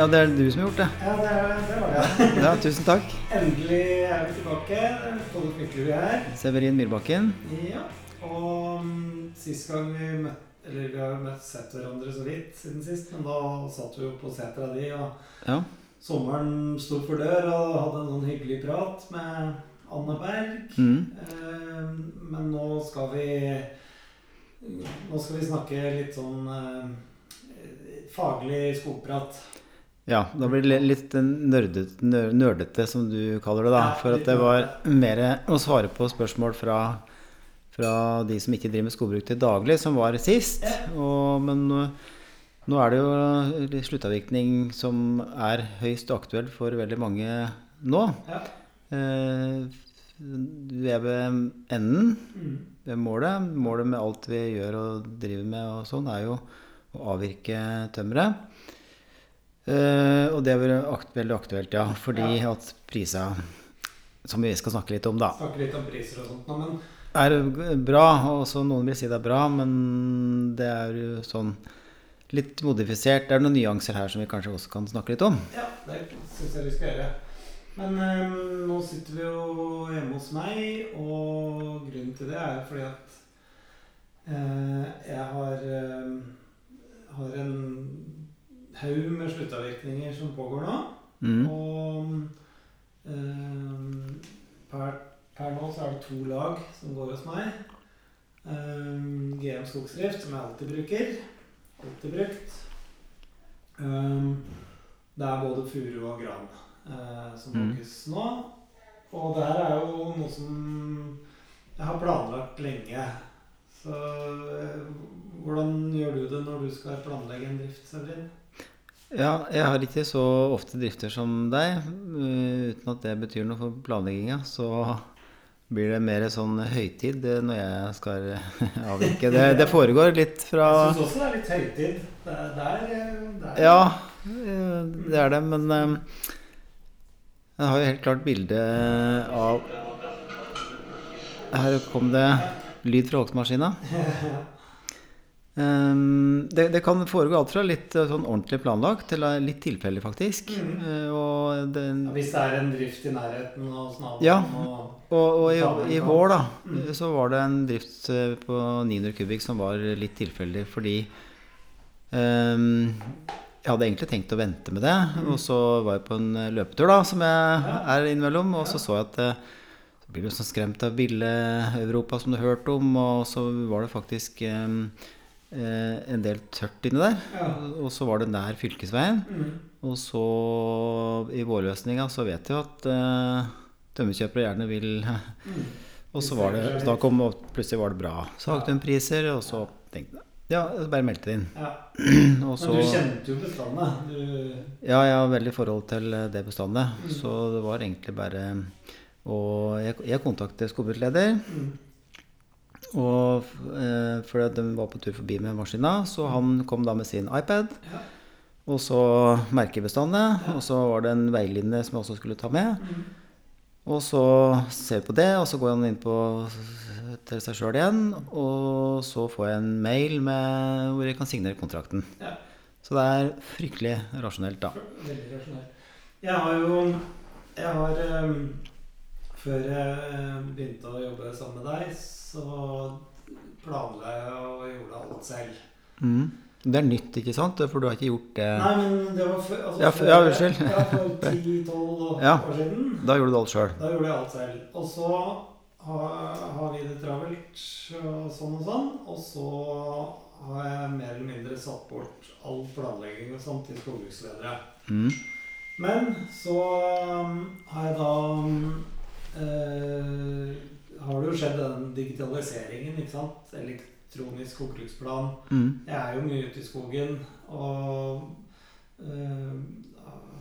Ja, det er du som har gjort det. Ja, det, det var det. Ja, tusen takk. Endelig er vi tilbake. Tolle Knytlerud her. Severin Myrbakken. Ja. Og mm, sist gang vi møtte Eller vi har jo møtt sett hverandre så vidt siden sist, men da satt vi jo på setra di, og Ja. sommeren sto for dør, og hadde en sånn hyggelig prat med Anne Berg. Mm. Eh, Men nå skal vi Nå skal vi snakke litt sånn eh, faglig skogprat. Ja, da blir det litt nerdete, nerdete, som du kaller det, da. For at det var mer å svare på spørsmål fra, fra de som ikke driver med skogbruk til daglig, som var sist. Og, men nå, nå er det jo sluttavvirkning som er høyst aktuell for veldig mange nå. Ja. Eh, Du er ved enden. Mm. ved målet. Målet med alt vi gjør og driver med og sånn, er jo å avvirke tømmeret. Eh, og det er akt, veldig aktuelt, ja. Fordi at priser som vi skal snakke litt om, da, Snakke litt om priser og sånt men er bra. Og så noen vil si det er bra, men det er jo sånn litt modifisert. Det er noen nyanser her som vi kanskje også kan snakke litt om. Ja, det syns jeg vi skal gjøre. Men eh, nå sitter vi jo hjemme hos meg, og grunnen til det er fordi at uh, jeg har, uh, har en haug med sluttavvirkninger som pågår nå. Mm. Og eh, per, per nå så er det to lag som går hos meg. Eh, GM Skogsdrift, som jeg alltid bruker. Alltid brukt. Eh, det er både furu og gran eh, som Mm. nå. Og det her er jo noe som jeg har planlagt lenge. Så eh, hvordan gjør du det når du skal planlegge en drift, Severin? Ja, jeg har ikke så ofte drifter som deg, uh, uten at det betyr noe for planlegginga. Så blir det mer sånn høytid eh, når jeg skal avvirke. Det, det foregår litt fra Jeg syns også det er litt høytid. Det er der, eh, der. Ja, eh, det er det, men eh, jeg har jo helt klart bilde av Her kom det lyd fra hogstmaskina. Um, det, det kan foregå alt fra litt eh, sånn ordentlig planlagt til eh, litt tilfeldig, faktisk. Mm. Eh, og, det, Ja, Hvis det er en drift i nærheten hos naboen Ja. og og, og i, i vår, da, Mm. så var det en drift på 900 kubikk som var litt tilfeldig, fordi um, jeg hadde egentlig tenkt å vente med det. Og så var jeg på en løpetur, da, som jeg Ja. er innimellom, og så så jeg at så blir du sånn skremt av Ville-Europa, som du hørte om, og så var det faktisk ehm, eh, en del tørt inni der. Ja. Og så var det nær fylkesveien. Mm. Og så i vårløsninga så vet jeg at eh, tømmerkjøpere gjerne vil Mm. Og så var det så da kom og plutselig var det bra sagtømmerpriser, og så tenkte jeg Ja, bare meldte det inn. Ja. Og så Men du kjente jo bestandet. Du Ja, jeg har veldig forhold til eh, det bestandet, Mm. så det var egentlig bare Og jeg, jeg kontaktet skogbruksleder, mm. Og eh, fordi de var på tur forbi med maskina, så han kom da med sin iPad. Ja. Og så merkebestandet, og så var det en veilinje som jeg også skulle ta med. Mm. Og så ser vi på det, og så går han inn på til seg sjøl igjen. Og så får jeg en mail med, hvor jeg kan signere kontrakten. Ja. Så det er fryktelig rasjonelt, da. Veldig rasjonelt. Jeg har jo Jeg har um, Før jeg eh, begynte å jobbe sammen med deg, så planla jeg og gjorde alt selv. Mm. Det er nytt, ikke sant? For du har ikke gjort det Nei, men det var før altså, Ja, for, ja, unnskyld. Ja, for 10-12 Ja. år siden. Da gjorde du alt sjøl. Da gjorde jeg alt selv. Og så har, har vi det travelt og sånn og sånn. Og så har jeg mer eller mindre satt bort all planlegging og sånt til skogbruksledere. Mm. Men så um, har jeg da eh, Har det jo skjedd den digitaliseringen, ikke sant? Elektronisk skogbruksplan. Mm. Jeg er jo mye ute i skogen og øh,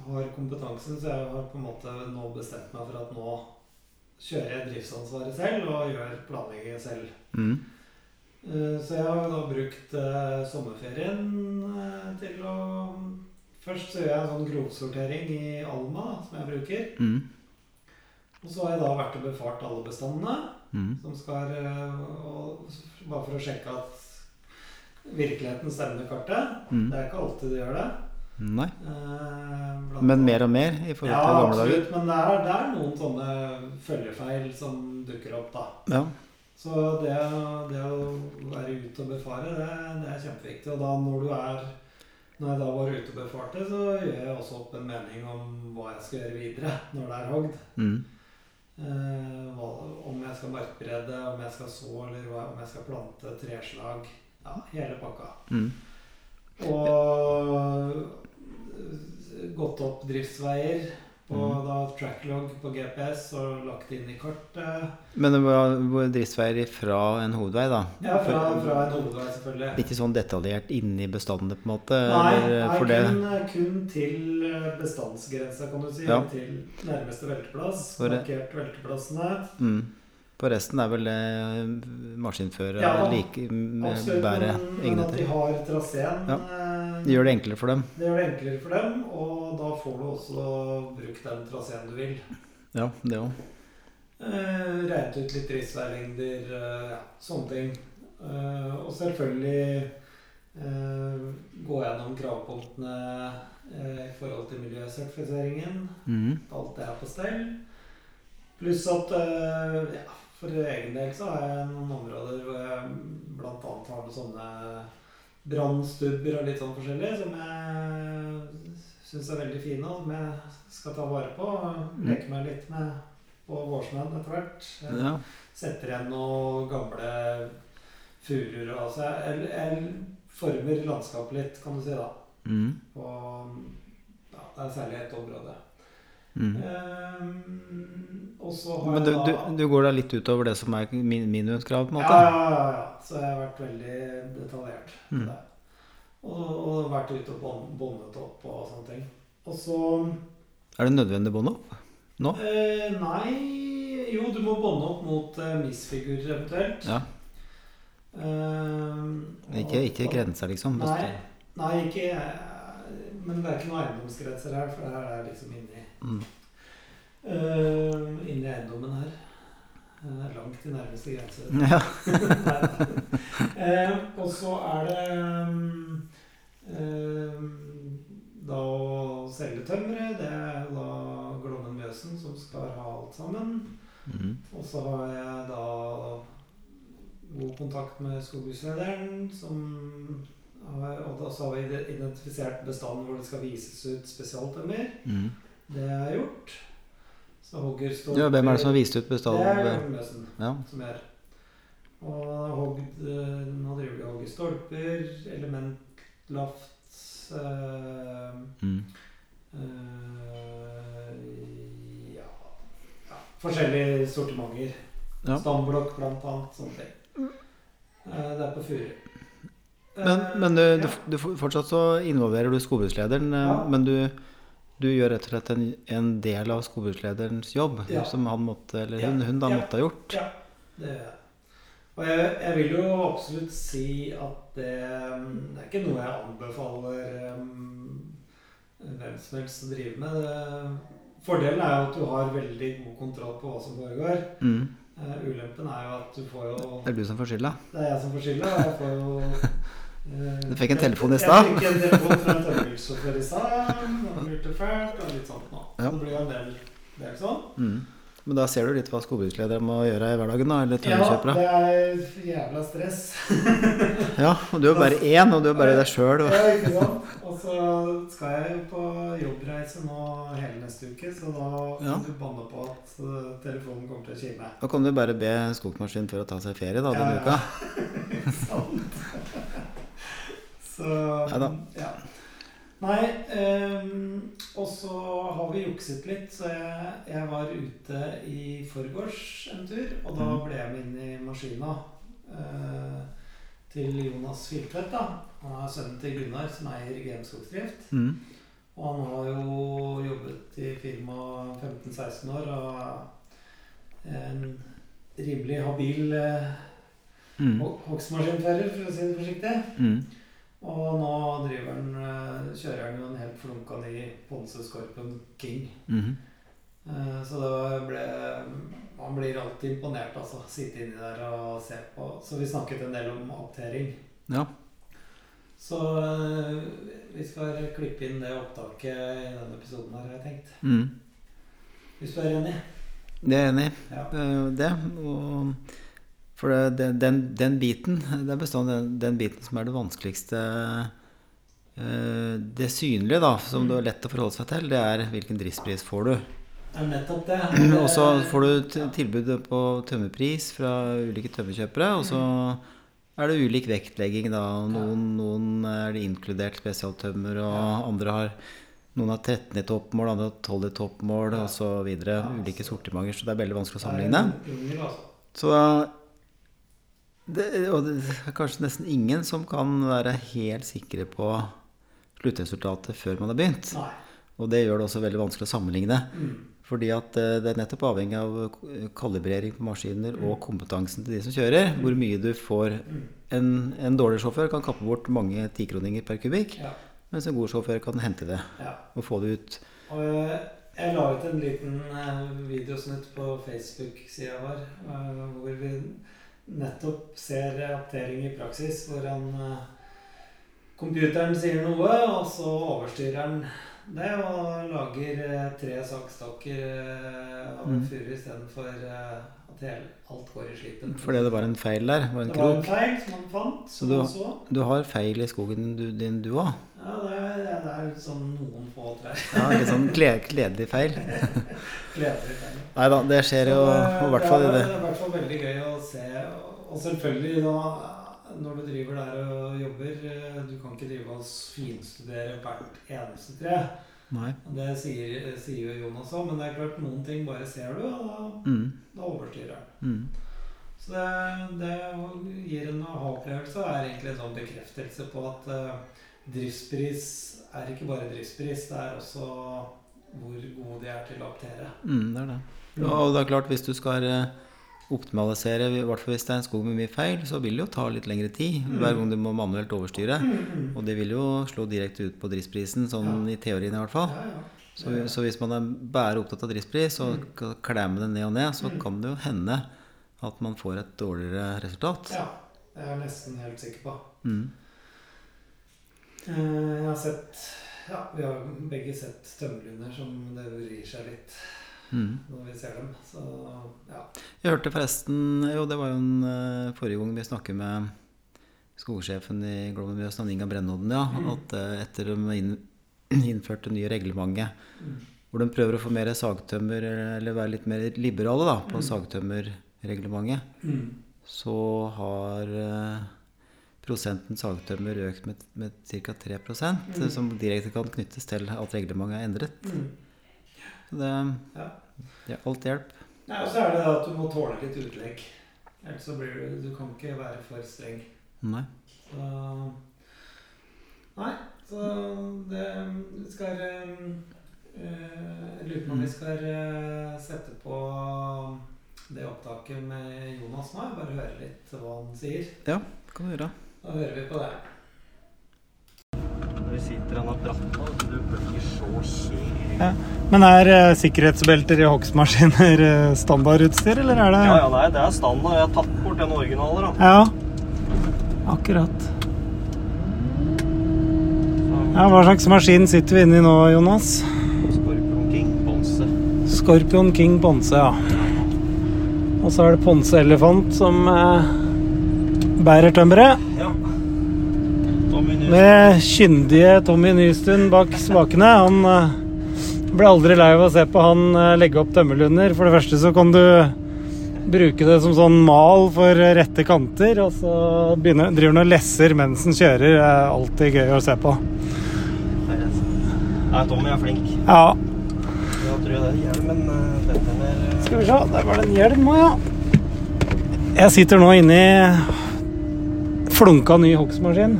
har kompetansen, så jeg har på en måte nå bestemt meg for at nå kjører jeg driftsansvaret selv og gjør planleggingen selv. Mm. Eh, Så jeg har da brukt eh, sommerferien eh, til å Først så gjør jeg en sånn grovsortering i Alma, som jeg bruker. Mm. Og så har jeg da vært og befart alle bestandene. Mm. Som skal eh, og, Bare for å sjekke at virkeligheten stemmer kartet. Mm. Det er ikke alltid det gjør det. Nei. Eh, Men mer og mer i forhold Ja, til gamle dager. absolutt. Men det er, det er noen sånne følgefeil som dukker opp, da. Ja. Så det, det å være ute og befare, det, det er kjempeviktig. Og da når du er Når jeg da var ute og befarte, så gjør jeg også opp en mening om hva jeg skal gjøre videre når det er hogd. Mm. Eh, om jeg skal markbrede, om jeg skal så, eller om jeg skal plante treslag. Ja, hele pakka. Mm. Og eh, gått opp driftsveier på Mhm. da tracklog på GPS og lagt inn i kartet. Men det var driftsveier fra en hovedvei, da? Ja, fra, fra en hovedvei, selvfølgelig. Ikke sånn detaljert inni bestandene, på en måte? Nei, nei det, kun, kun til eh, bestandsgrensa, kan du si. Ja. Til nærmeste velteplass. Markert velteplassene. mm. På resten er vel det maskinføre Ja, like med Absolutt. Ja, absolutt. men at de har traseen Ja. Det gjør det enklere for dem. det gjør det enklere for dem, og da får du også brukt den traseen du vil. Ja, det òg. Eh, regnet ut litt driftsveilengder, eh, ja, sånne ting. Eh, og selvfølgelig eh, gå gjennom kravpunktene eh, i forhold til miljøsertifiseringen. Mm. Alt det er på stell. Pluss at eh, ja, for egen del så har jeg noen områder hvor jeg bl.a. har sånne brannstubber og litt sånn forskjellig som jeg syns er veldig fine, og som jeg skal ta vare på. og Leke meg litt med på vårsnøen etter hvert. Ja. setter igjen noen gamle furuer altså jeg, jeg former landskapet litt, kan du si, da. Mm. Og ja, Det er særlig ett område. Mm. Ehm, og så har Men du, du, du går da litt utover det som er min, minimumskrav, på en ja, måte? ja, ja, ja. Så jeg har vært veldig detaljert Mm. Og, og vært ute og bondet opp og sånne ting. Og så Er det nødvendig å bonde opp? Nå? eh, Nei Jo, du må bonde opp mot eh, misfigurer eventuelt. Ja. Eh, Ikke, og- ikke grenser, liksom? Nei, nei, ikke eh, Men det er ikke noen eiendomsgrenser her, for det her er liksom inni Mm. uh, Inni eiendommen her. Er langt til nærmeste grense. Ja. Eh, og så er det um, da å selge tømmeret. Det er da Glommen Mjøsen som skal ha alt sammen. Mm. Og så har jeg da god kontakt med skogbrukslederen, som og da så har vi identifisert bestanden hvor det skal vises ut spesialtømmer. Mm. Det er gjort. Så hogger står Ja, hvem er det som har vist ut Det er bestanden? Mjøsen Ja. som er. Og hogd, eh, nå driver de og hogger stolper, elementlaft øh, Mm. øh, ja, ja, forskjellige sortimenter. Ja. Stamblokk blant annet, sånne ting. Eh, det er på Furu. Men, Eh, men du, du, ja. du, fortsatt så involverer du skogbrukslederen, eh, Ja. men du, du gjør rett og slett en, en del av skogbrukslederens jobb, Ja. som han måtte, eller hun, hun da måtte ha gjort. Ja, det gjør jeg. Og jeg, jeg vil jo absolutt si at det, det er ikke noe jeg anbefaler um, hvem som helst å drive med. Det, fordelen er jo at du har veldig god kontroll på hva som foregår. Mm. Uh, ulempen er jo at du får jo Det er du som får skylda. Det er jeg som får skylda. Jeg får jo Du fikk en telefon i stad. Jeg fikk en telefon fra en tømmerbilsjåfør i stad. Han lurte fælt og litt sånt nå. Ja. Det blir jo en del, del sånn. Mm. Men da ser du litt hva skogbruksledere må gjøre i hverdagen, da, eller Ja, det er jævla stress. Ja, og du er bare én, og du er bare deg sjøl. Ja, ikke sant? Og så skal jeg jo på jobbreise nå hele neste uke, så da Ja. du banne på at eh, telefonen kommer til å kime. Da kan du bare be skogsmaskinen for å ta seg ferie da, denne Ja, ja. uka. Sant. Så Neida. ja. Nei, ehm, og så har vi jukset litt, så jeg, jeg var ute i forgårs en tur, og da Mhm. ble jeg med inn i maskina eh, til Jonas Filtvedt, da. Han er sønnen til Gunnar, som eier Gameskogsdrift. Mm. Og han har jo jobbet i firmaet 15-16 år og en rimelig habil eh, Mm. hogstmaskinfører, for å si det forsiktig. Mm. Og nå driver han, eh, kjører han en helt flunka ny Ponseskorpen King. Mm -hmm. Så det ble Man blir alltid imponert, altså. Sitte inni der og se på. Så vi snakket en del om aptering. Ja. Så eh, vi skal klippe inn det opptaket i denne episoden her, har jeg tenkt. Mm. Hvis du er enig? Det er enig. Ja. Det. Og for det, det- den, den biten, det er bestandig den, den biten som er det vanskeligste eh, Det synlige, da, som det er lett å forholde seg til, det er hvilken driftspris får du. Det er nettopp det. Og så får du tilbudet tilbud på tømmerpris fra ulike tømmerkjøpere, og så er det ulik vektlegging, da. Noen, noen er det inkludert spesialtømmer, og andre har noen har 13 i toppmål, andre har 12 i toppmål, og så videre. Ulike sortimenter, så det er veldig vanskelig å sammenligne. Altså. Så det, Og det er kanskje nesten ingen som kan være helt sikre på sluttresultatet før man har begynt. Nei. Og det gjør det også veldig vanskelig å sammenligne. Mm. Fordi at eh, det er nettopp avhengig av kalibrering på maskiner og kompetansen til de som kjører, hvor mye du får. En, en dårlig sjåfør kan kappe bort mange tikroninger per kubikk, Ja. mens en god sjåfør kan hente det ja. og få det ut. Og eh, jeg la ut en liten eh, videosnutt på Facebook-sida vår, hvor vi nettopp ser aptering i praksis, hvor han eh, Computeren sier noe, og så overstyrer han det og lager eh, tre sakstokker eh, av en furu istedenfor uh, at hele, alt går i slipen. Fordi det var en feil der. Var en Det var en feil som han fant, Så som du- han så. Du har feil i skogen du- din, du òg. Ja, det er, det er sånn noen få trær. Ja, litt sånn kledelig feil. kledelig feil. Nei da, det skjer jo Så i hvert fall i det. Det er i hvert fall veldig gøy å se. Og selvfølgelig da, når du driver der og jobber eh, Du kan ikke drive og finstudere hvert eneste tre. Nei. Det sier, sier jo Jonas òg, men det er klart noen ting bare ser du, og da, Mm. da overstyrer den. Mm. Så det, det gir en aha-opplevelse og er egentlig en sånn bekreftelse på at uh, driftspris er ikke bare driftspris, det er også hvor gode de er til å optere. Mm, det er det. Og det er klart, hvis du skal eh, optimalisere, i hvert fall hvis det er en skog med mye feil, så vil det jo ta litt lengre tid hver gang du må manuelt overstyre. Mm. Og det vil jo slå direkte ut på driftsprisen, sånn i teorien i hvert fall. Så, så hvis man er bare opptatt av driftspris og Mm. skal det ned og ned, så kan det jo hende at man får et dårligere resultat. Ja, det er jeg nesten helt sikker på. Mm. Eh, Jeg har sett Ja, vi har begge sett tømmerlunder som det vrir seg litt Mm. når vi ser dem. Så ja. Jeg hørte forresten Jo, det var jo en eh, forrige gang vi snakket med skogsjefen i Global Mjøs, Inga Brennodden, ja, Mm. at eh, etter de inn, innførte nye reglementet, Mm. hvor de prøver å få mer sagtømmer, eller være litt mer liberale da, på Mm. sagtømmerreglementet, Mm. så har eh, prosenten sagtømmer økt med, med ca. 3 Mm. som direkte kan knyttes til at reglementet er endret. Mm. Det, Ja. ja, alt hjelp. Nei, og så er det at du må tåle litt utlegg. Ellers så blir du Du kan ikke være for streng. Nei. Så Nei, så det skal eh, Jeg lurer på om vi skal eh, sette på det opptaket med Jonas nå. Bare høre litt hva han sier. Ja, Kan du gjøre. Da hører vi på det. Vi sitter han har bratta, du blir så kjel. Men er eh, sikkerhetsbelter i hogstmaskiner eh, standardutstyr, eller er det Ja, ja, nei, det er standard. Jeg har tatt bort den originale, da. Ja, akkurat. Ja, hva slags maskin sitter vi inne i nå, Jonas? Scorpion King Bonse. Scorpion King Ponce, ja. Og så er det Ponse Elefant som eh, bærer tømmeret. Ja. Med kyndige Tommy Nystuen bak spakene. Han eh, ble aldri lei av å se på han eh, legge opp tømmerlunder. For det første så kan du bruke det som sånn mal for rette kanter, og så begynner, driver han og lesser mens han kjører. Det er alltid gøy å se på. Nei, Tommy er flink. Ja, Jeg tror det er hjelmen. eh, skal vi se. Der var det en hjelm òg, ja. Jeg sitter nå inni flunka ny hogstmaskin.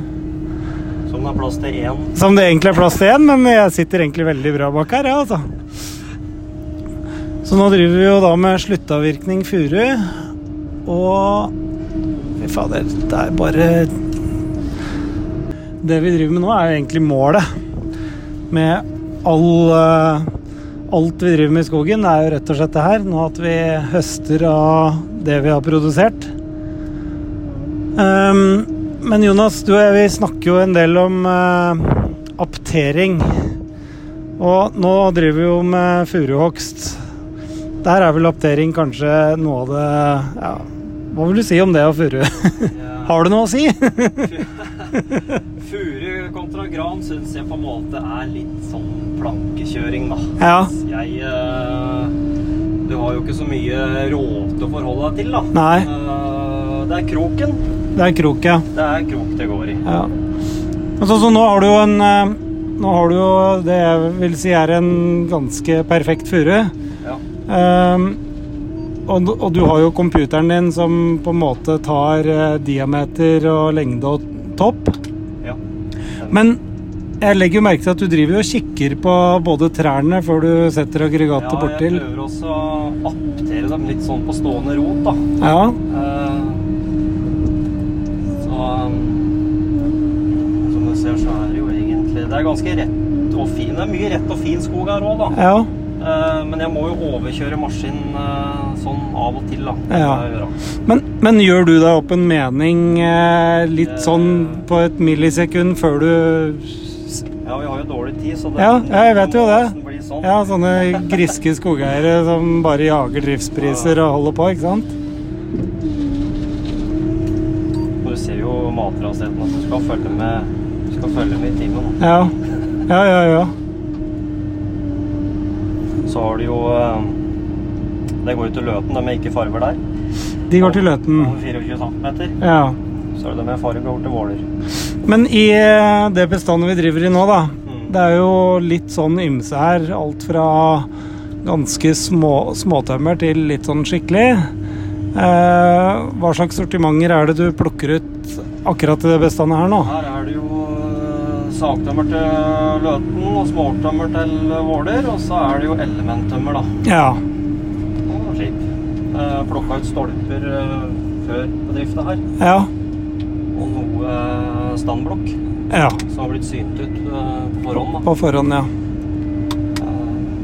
Som det er plass til én. Som det egentlig er plass til én, men jeg sitter egentlig veldig bra bak her, ja, altså. Så nå driver vi jo da med sluttavvirkning furu, og Fy fader, det er bare Det vi driver med nå, er egentlig målet med all eh, Alt vi driver med i skogen, er jo rett og slett det her. Nå at vi høster av det vi har produsert. Ehm, Men Jonas, du og jeg vi snakker jo en del om eh, aptering. Og nå driver vi jo med furuhogst. Der er vel aptering kanskje noe av det ja, Hva vil du si om det og furu? Har du noe å si? Furu kontra gran syns jeg på en måte er litt sånn plankekjøring, da. Ja. Jeg eh, Du har jo ikke så mye råte å forholde deg til, da. Nei. Eh, det er kroken. Det er krok, ja. Det er krok det går i. ja. Altså, så nå har du jo en eh, Nå har du jo det jeg vil si er en ganske perfekt furu. Ja. Um, og, og du har jo computeren din som på en måte tar eh, diameter og lengde og topp. ja. Men jeg legger jo merke til at du driver og kikker på både trærne før du setter aggregatet ja, jeg prøver også å aptere dem litt sånn på stående rot, da. Ja, Eh, så um, Som du ser, så er det jo egentlig Det er ganske rett og fin. Det er mye rett og fin skog her òg, da. ja, Eh, men jeg må jo overkjøre maskinen eh, sånn av og til, da. Ja. Men, men gjør du deg opp en mening eh, litt sånn på et millisekund før du Ja, vi har jo dårlig tid, så det Ja, ja, jeg vet jo det. Sånn. Ja, sånne griske skogeiere som bare jager driftspriser og holder på, ikke sant? Matraseten at du skal følge med, du skal følge med i timen. Ja. Ja, ja, ja. Så har du jo eh, Det går jo til Løten, de med ikke farver der. De går til Løten. Over 24 cm. Ja. Så er det de med farger over til Våler. Men i eh, det bestandet vi driver i nå, da. Mm. Det er jo litt sånn ymse her. Alt fra ganske små, småtømmer til litt sånn skikkelig. Eh, hva slags sortimenter er det du plukker ut akkurat i det bestandet her nå? Her er det jo eh, sagtømmer til Løten og småtømmer til Våler. Og så er det jo elementtømmer, da. Ja. Og skip. Eh, Plukka ut stolper eh, før bedrifta her. Ja. Og noe standblokk Ja. som har blitt synt ut på forhånd. da. På forhånd, ja.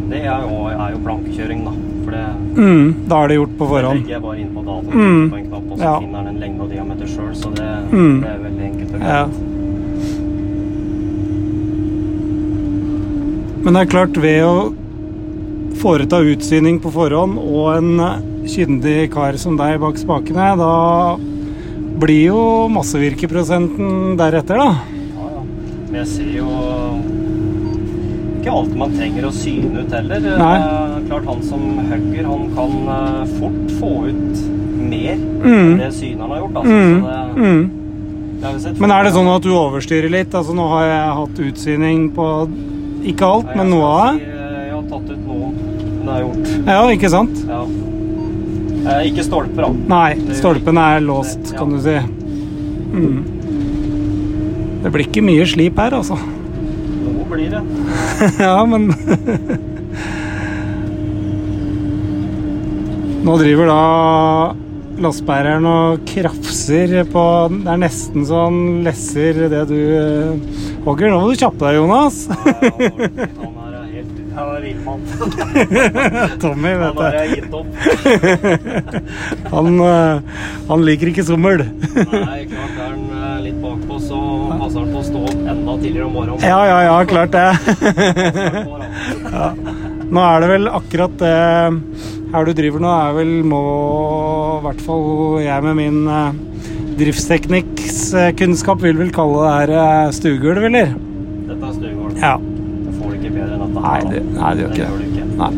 Det er jo, er jo plankekjøring, da. For det, Mm, da er det gjort på forhånd. det legger jeg bare inn på datoen Mm. Og så Ja. finner han en lengde og diameter sjøl. Så det, Mm. det er veldig enkelt. og Ja. Men det er klart, ved å foreta utsyning på forhånd og en kyndig kar som deg bak spakene, da blir jo massevirkeprosenten deretter, da. Ja, ja. Men jeg ser jo ikke alt man trenger å syne ut heller. Nei. Eh, klart Han som hugger, han kan eh, fort få ut mer Mm. Det synet han har gjort. Altså. Mm. Så det, Mm. det har sett Men er det sånn at du overstyrer litt? Altså Nå har jeg hatt utsyning på ikke alt, ja, men noe av det. si, eh, Jeg har tatt ut noe. Det har gjort. Ja, ikke sant? Ja. Eh, ikke stolper, da. Nei, stolpene stolpen er låst, kan du si. Mm. Det blir ikke mye slip her, altså. Noe blir det. ja, men Nå driver da lastebæreren og krafser på Det er nesten så han lesser det du eh, hogger. Nå må du kjappe deg, Jonas. Han er helt Han er villmann. Tommy, Han vet har du. jeg gitt opp. Han, eh, han liker ikke sommel. Nei, klart er han eh, litt bakpå, så passer han på å stå opp enda tidligere om morgenen. Ja, ja, ja, klart det. ja. Nå er det vel akkurat det her du driver nå, er vel må i hvert fall jeg med min eh, driftsteknikkskunnskap vil vel kalle det her eh, stuegulv, eller? Dette er stuegulv. Ja. Det får det ikke bedre enn dette. Nei, her, da. det, nei, det gjør ikke det. ikke. Nei.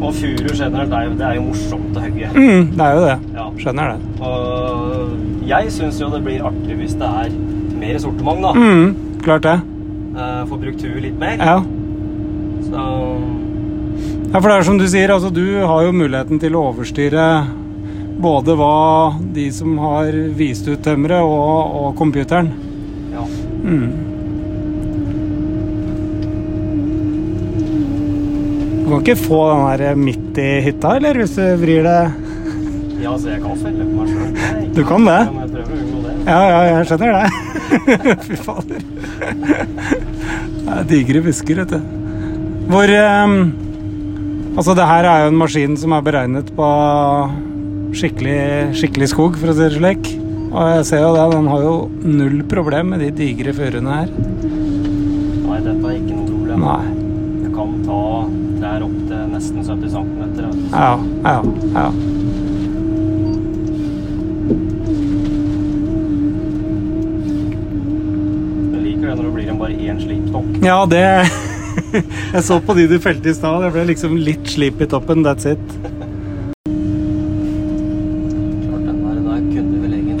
Og furu generelt, det er jo, det er jo morsomt å hogge. Mm, det er jo det. Ja. Skjønner det. Og jeg syns jo det blir artig hvis det er mer sortiment, da. Mm, klart det. Eh, Få brukt huet litt mer. Ja. Så ja, for det er som du sier, altså du har jo muligheten til å overstyre både hva de som har vist ut tømmeret, og, og computeren. ja. Mm. Du kan ikke få den der midt i hytta, eller hvis du vrir det ja, så jeg kan felle på meg sjøl. Du kan det? Men jeg prøver å unngå det. Ja, ja, jeg skjønner det. Fy fader. Det er digre busker, vet du. Hvor ehm, Altså, det her er jo en maskin som er beregnet på skikkelig, skikkelig skog, for å si det slik. Og jeg ser jo det, den har jo null problem med de digre furuene her. Nei, dette er ikke noe problem. Nei. Det kan ta trær opp til nesten 70 cm. Ja, ja, ja. Jeg liker det når det blir en bare én slipstokk. Ja, det Jeg så på de du felte i stad. Jeg ble liksom litt slip i toppen. That's it.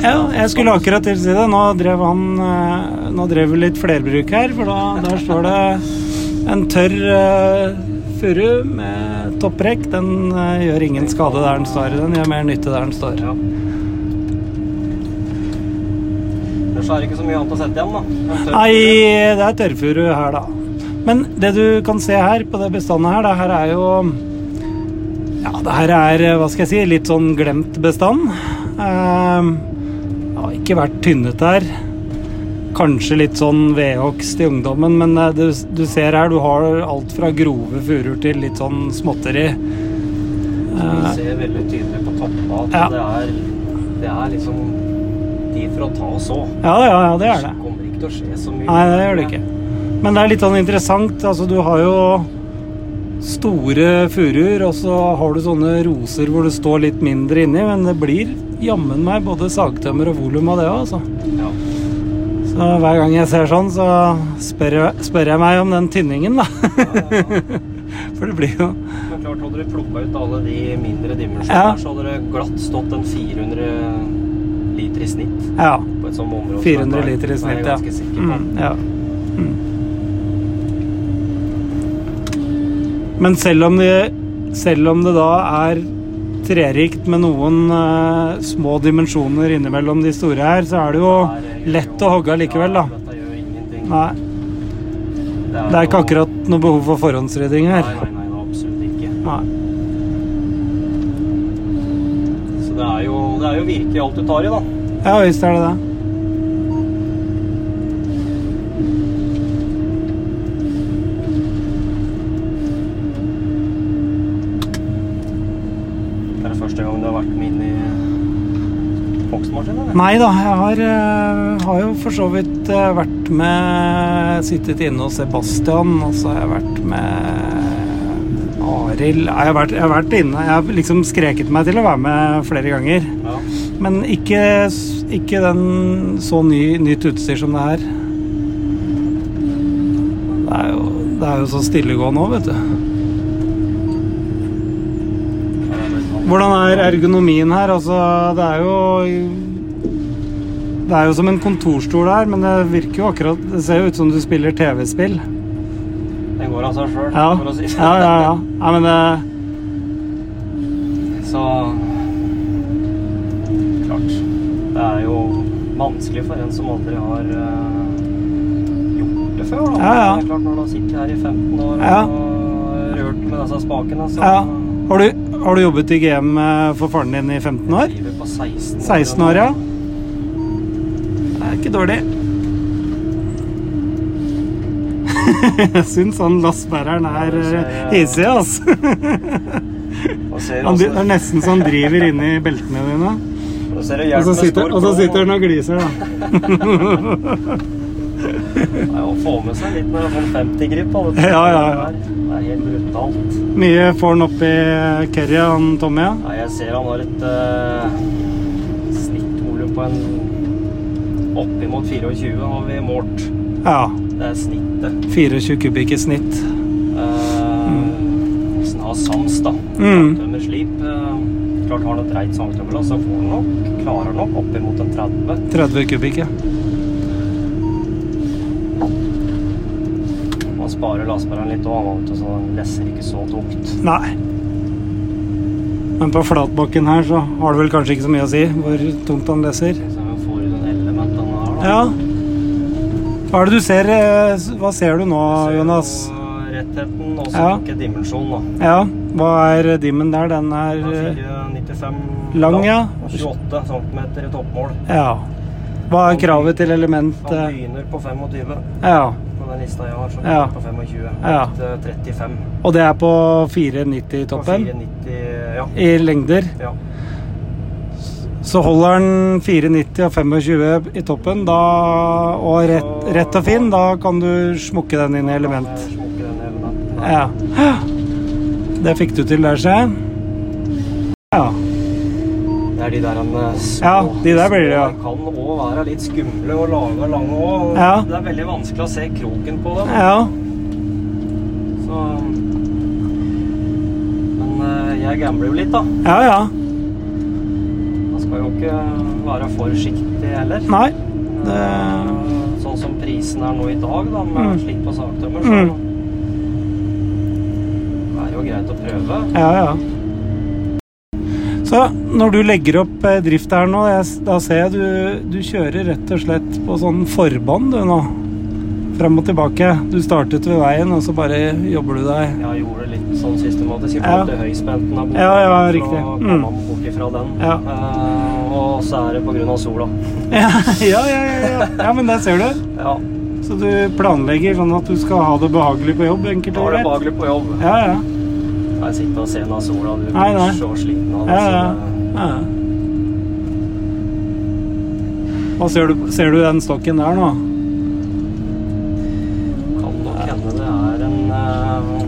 Ja, jeg skulle akkurat til å si det. Nå drev han eh, Nå drev vi litt flerbruk her, for da, der står det en tørr uh, furu med topprekk. Den uh, gjør ingen skade der den står. Den gjør mer nytte der den står. Ja. Ellers er det ikke så mye annet å sette igjen, da. Nei, det er tørrfuru her, da. Men det du kan se her på det bestandet her, det her er jo Ja, det her er, hva skal jeg si, litt sånn glemt bestand. Eh, har ikke vært tynnet her. Kanskje litt sånn vedhogst i ungdommen, men eh, du, du ser her, du har alt fra grove furuer til litt sånn småtteri. Du Eh, ser veldig tydelig på toppa at Ja. det, er, det er liksom tid for å ta og så. ja, ja, ja, det er det. Det kommer ikke til å skje så mye. Nei, det gjør det ikke. Men det er litt sånn interessant. Altså, du har jo store furuer, og så har du sånne roser hvor det står litt mindre inni, men det blir jammen meg både sagtømmer og volum av det òg, altså. Ja. Så hver gang jeg ser sånn, så spør jeg, spør jeg meg om den tynningen, da. Ja, ja. For det blir jo Men klart, hadde du plukka ut alle de mindre dimensjonene, så hadde det glatt stått en 400 liter i snitt Ja. på et sånt område. 400 liter i snitt, ja. Mm, ja. Mm. Men selv om, det, selv om det da er trerikt med noen uh, små dimensjoner innimellom de store her, så er det jo lett å hogge likevel, da. Nei, det er ikke akkurat noe behov for forhåndsrydding her. nei, absolutt ikke. Nei. Så det er jo, det er jo virkelig alt du tar i, da. Ja visst er det. Det er det første gang du har vært med inn i hogstmaskin, eller? Nei da, jeg har, eh, har jo for så vidt eh, vært med Sittet inne hos Sebastian, og så har jeg vært med Arild Jeg har vært, jeg har vært inne Jeg har liksom skreket meg til å være med flere ganger. Ja. Men ikke, ikke den så ny, nytt utstyr som det her. Det er jo, det er jo så stillegående òg, vet du. Hvordan er ergonomien her? Altså, det er jo Det er jo som en kontorstol her, men det virker jo akkurat Det ser jo ut som du spiller TV-spill. Den går av seg sjøl, Ja. for å si det ja, ja, ja. ja men det Så Klart. Det er jo vanskelig for en som aldri har uh, gjort det før. Da. Ja, ja. Det er klart Når du har sittet her i 15 år Ja. og rørt med disse spakene, så Ja. Har du, har du jobbet i GM eh, for faren din i 15 år? Jeg driver på 16 år. 16 år, ja. Det ikke dårlig. Jeg syns han lassbæreren er eh, hissig, altså. Han, det er nesten så han driver inni beltene dine. og så sitter, og så sitter han og gliser, da. Ja, å få med seg litt når han får sånn 50-grip. da, vet. Ja, ja, ja. Det er helt brutalt. Mye får han oppi Kerry, han Tommy, ja. Nei, jeg ser han har et uh, snittvolum på en oppimot 24 har vi målt. Ja. Det er snittet. 24 kubikk i snitt. Uh, Hvis en har sams, da. Mm. Slip. eh, klart har han et reit sangtømmerlass, så får han nok, klarer nok oppimot en 30. 30 kubikk, ja. Man sparer lastbæreren litt òg, så den lesser ikke så tungt. Nei. Men på flatbakken her så har det vel kanskje ikke så mye å si hvor tungt han leser. Ja. Hva er det du ser? eh, Hva ser du nå, Jonas? Rettheten, og så Ja. tok jeg dimensjon, da. Ja, hva er dimmen der? Den er Den er eh, 495 Lang, ja. og 28 cm i toppmål. Ja. Hva er kravet til element? Han eh, begynner på 25 Ja. på den lista jeg har. Så Ja. begynner på 25. Ja. Opp til 35. Og det er på 4,90 i På 490, ja. I lengder? ja. Så holder den 4,90 og 25 i toppen, da, og rett, rett og fin, da kan du smukke den inn i element. Ja. Det fikk du til der, se. Ja. Det er de der en, eh, små Ja, de der blir det, ja. Kan òg være litt skumle og lage lange òg. Ja. Det er veldig vanskelig å se kroken på dem. Ja. Så Men eh, jeg gambler jo litt, da. Ja, ja. Skal jo ikke være forsiktig heller. Nei. Det Eh, Sånn som prisen er nå i dag, da, med Mm. slikt på sagtømmer, så Mm. det er jo greit å prøve. Ja, ja. Så når du legger opp eh, drift her nå, da ser jeg du, du kjører rett og slett på sånn forbånd du nå. Frem og tilbake. Du startet ved veien, og så bare jobber du deg Jeg gjorde det litt sånn systematisk i Ja. forhold til høyspenten av boka. Ja, ja, riktig. Mm. bort ifra den. Ja. Uh, og så er det på grunn av sola. Ja, ja, ja. ja, ja. ja men det ser du. Ja, Så du planlegger sånn at du skal ha det behagelig på jobb, enkelt ha det behagelig på jobb. Ja, ja. Jeg sitter og ser den av sola, du Nei, nei. blir så sliten av det. Ja, ja. ja. Ser du, ser du den stokken der nå? Kan nok hende det er en eh,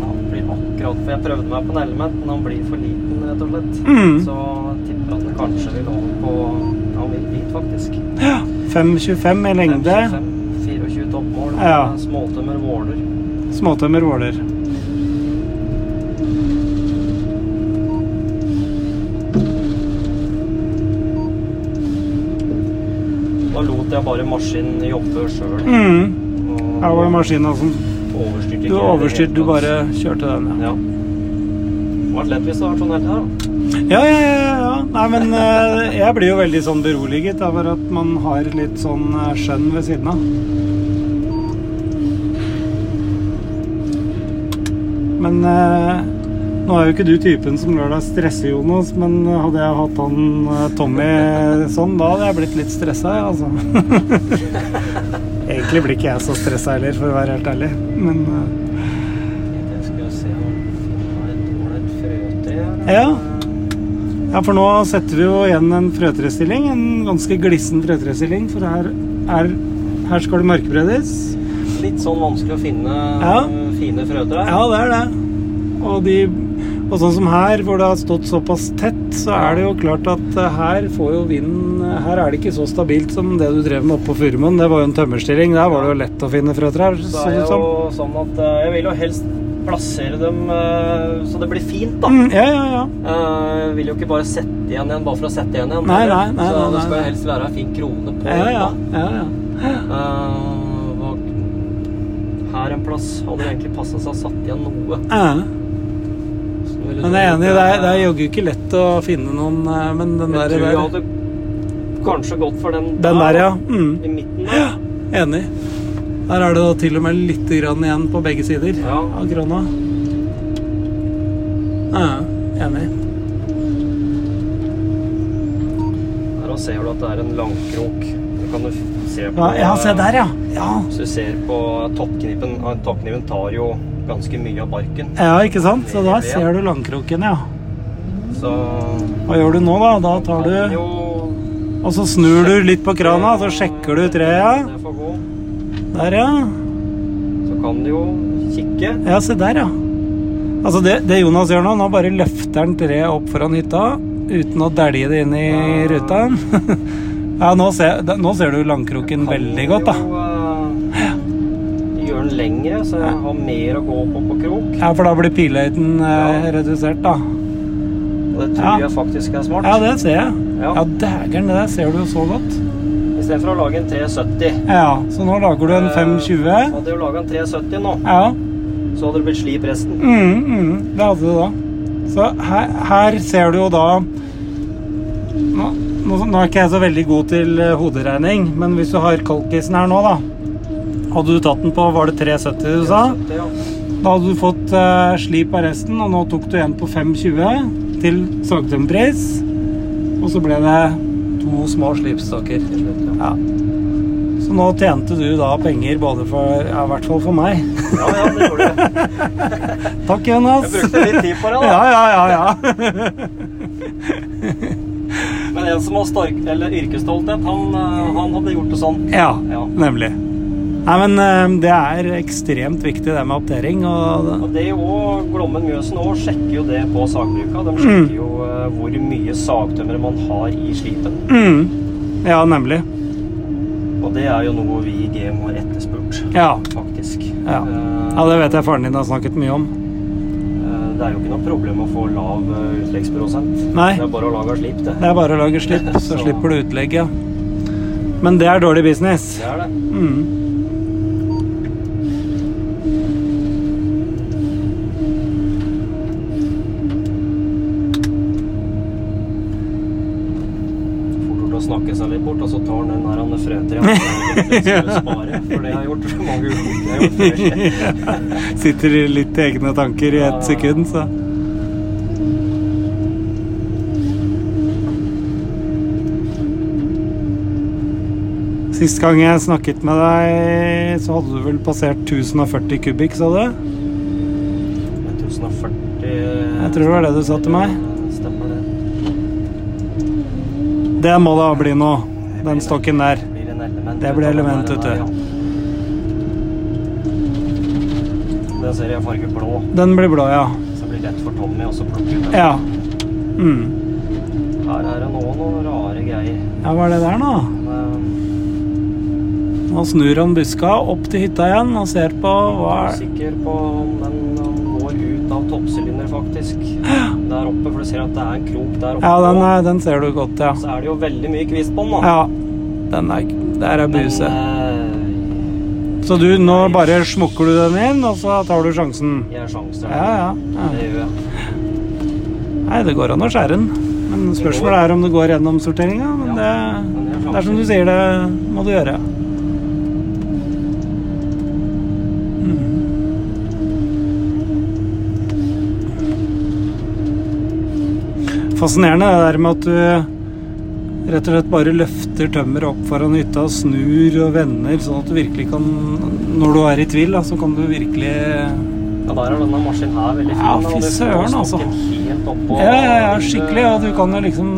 Han blir akkurat For jeg prøvde meg på en element, men han blir for liten, rett og slett. Mm. Så tipper han kanskje vil over på Ja, han vil dit, faktisk. 5,25 i lengde. 5,25, 24 toppmål. Ja. Småtømmer Våler. Småtømmer Våler. Da lot jeg bare maskinen jobbe sjøl. Mm. Her var det maskina som Du overstyrte, du bare kjørte den, ja. Vært lett hvis det hadde vært sånn hele tida. Ja, ja, ja. ja. Nei, men eh, jeg blir jo veldig sånn beroliget over at man har litt sånn eh, skjønn ved siden av. Men eh, nå er jo ikke du typen som lar deg stresse, Jonas, men hadde jeg hatt han Tommy sånn, da hadde jeg blitt litt stressa, jeg, altså. Egentlig blir ikke jeg så stressa heller, for å være helt ærlig. Men eh, Jeg skal se om jeg finner et ålreit frøte her. Ja. Ja, for nå setter vi jo igjen en frøtrestilling. En ganske glissen frøtrestilling, for her, er, her skal det mørkbredes. Litt sånn vanskelig å finne Ja. fine frøtre. Ja, det er det. Og, de, og sånn som her, hvor det har stått såpass tett, så er det jo klart at eh, her får jo vinden Her er det ikke så stabilt som det du drev med oppe på Furumoen. Det var jo en tømmerstilling. Der var det jo lett å finne frøtrær. Så Det er jo sånn at eh, jeg vil jo helst plassere dem uh, så det blir fint, da. Mm, ja, ja, ja. Uh, vil jo ikke bare sette igjen igjen bare for å sette igjen igjen. Nei, nei, nei, så det skal helst være en fin krone på. Ja, ja. ja, ja. Hva- her en plass hadde det egentlig passa seg å satt igjen noe. ja. Men jeg er enig, det er, er jaggu ikke lett å finne noen Men den der, Jeg tror jeg der hadde kanskje gått for den, Den der, ja. Mm. I midten der. Enig. Der er det da til og med litt grann igjen på begge sider Ja. av krona. Ja, enig. Her ser du at det er en langkrok. Det kan du se på. Ja, ja, se der, ja. Ja, Hvis du ser på toppknippen eh, Toppkniven tar jo ganske mye av barken. ja ikke sant? Så da ser du langkroken, ja. Så Hva gjør du nå, da? Da tar du Og så snur du litt på krana, så sjekker du treet. Der, ja. Så kan du jo kikke. Ja, se der, ja. Altså, det, det Jonas gjør nå, nå bare løfter han treet opp foran hytta uten å dælje det inn i ruta. ja, nå ser, nå ser du langkroken veldig godt, da. Jo eh, gjøre den lengre, så jeg har mer å gå på på krok. Ja, for da blir pilhøyden Ja. redusert, da. Og det tror Ja. jeg faktisk er smart. Ja, det ser jeg. Ja. Ja, dægeren, det der ser du jo så godt. Istedenfor å lage en 370. Ja, så nå lager du en Eh, 520. Hadde jo laga en 370 nå, Ja. så hadde det blitt slip resten. Mm, mm, det hadde du da. Så her, her ser du jo da nå, nå, nå er ikke jeg så veldig god til eh, hoderegning, men hvis du har kalkisen her nå, da Hadde du tatt den på var det 370 du sa? 370, ja. Da hadde du fått uh, slip av resten, og nå tok du en på 520 til sagtømmerpris. Og så ble det to små slipstokker. Ja. Så nå tjente du da penger både for Ja, i hvert fall for meg. Ja, ja, det gjorde du Takk, Jonas. Jeg brukte litt tid på det, da. Ja, ja, ja, ja. Men en som har stark, eller yrkesstolthet, han, eh, han hadde gjort det sånn. Ja, Ja. nemlig. Nei, men eh, det er ekstremt viktig det med optering. Og Og det òg, Glommen Mjøsen òg sjekker jo det på sagbruka. De sjekker jo eh, hvor mye sagtømmer man har i slipen. mm, Ja, nemlig. Og det er jo noe vi i GM har etterspurt, Ja. faktisk. Ja. Eh, ja, det vet jeg faren din har snakket mye om. eh, det er jo ikke noe problem å få lav eh, utleggsprosent. Nei. Det er bare å lage slip, det. Det er bare å lage slipp, så Så- slipper du utlegg, ja. Men det er dårlig business. Det er det. Mm. Fort gjort å snakke seg litt bort, og så tar han spare, for det har jeg gjort mange før. Sitter litt i egne tanker i ett sekund, så Sist gang jeg snakket med deg, så hadde du vel passert 1040 kubikk, sa du? 1040 Jeg tror det var det du sa til meg. Stemmer det. Det må da bli noe, den stokken der. Det blir elementet til. element, den ser jeg farge blå, Den blir blå, ja. så det blir lett for Tommy å plukke ut den. Ja. Mm. Her er det nå noen rare greier. Ja, hva er det der nå? Nå snur han buska opp til hytta igjen og ser på hva er er usikker på om den um, går ut av toppsylinder, faktisk. Der oppe, for du ser at det er en krok der oppe. Ja, den, er, den ser du godt, ja. Så er det jo veldig mye kvist på den, da. Ja. Den er Der er buse. Eh, Så du, nå bare smukker du den inn, og så tar du sjansen? jeg har sjanser. Ja, ja. ja. Det gjør jeg. Nei, det går an å skjære den. Men spørsmålet er om det går gjennom sorteringa. Men det, det er som du sier, det må du gjøre. Mm. Fascinerende det der med at du rett og slett bare løfter tømmeret opp foran hytta, snur og vender, sånn at du virkelig kan Når du er i tvil, da, så kan du virkelig Ja, der er denne maskinen her veldig fin. Ja, fy søren, altså. Ja, ja, ja, skikkelig. Ja, du kan jo liksom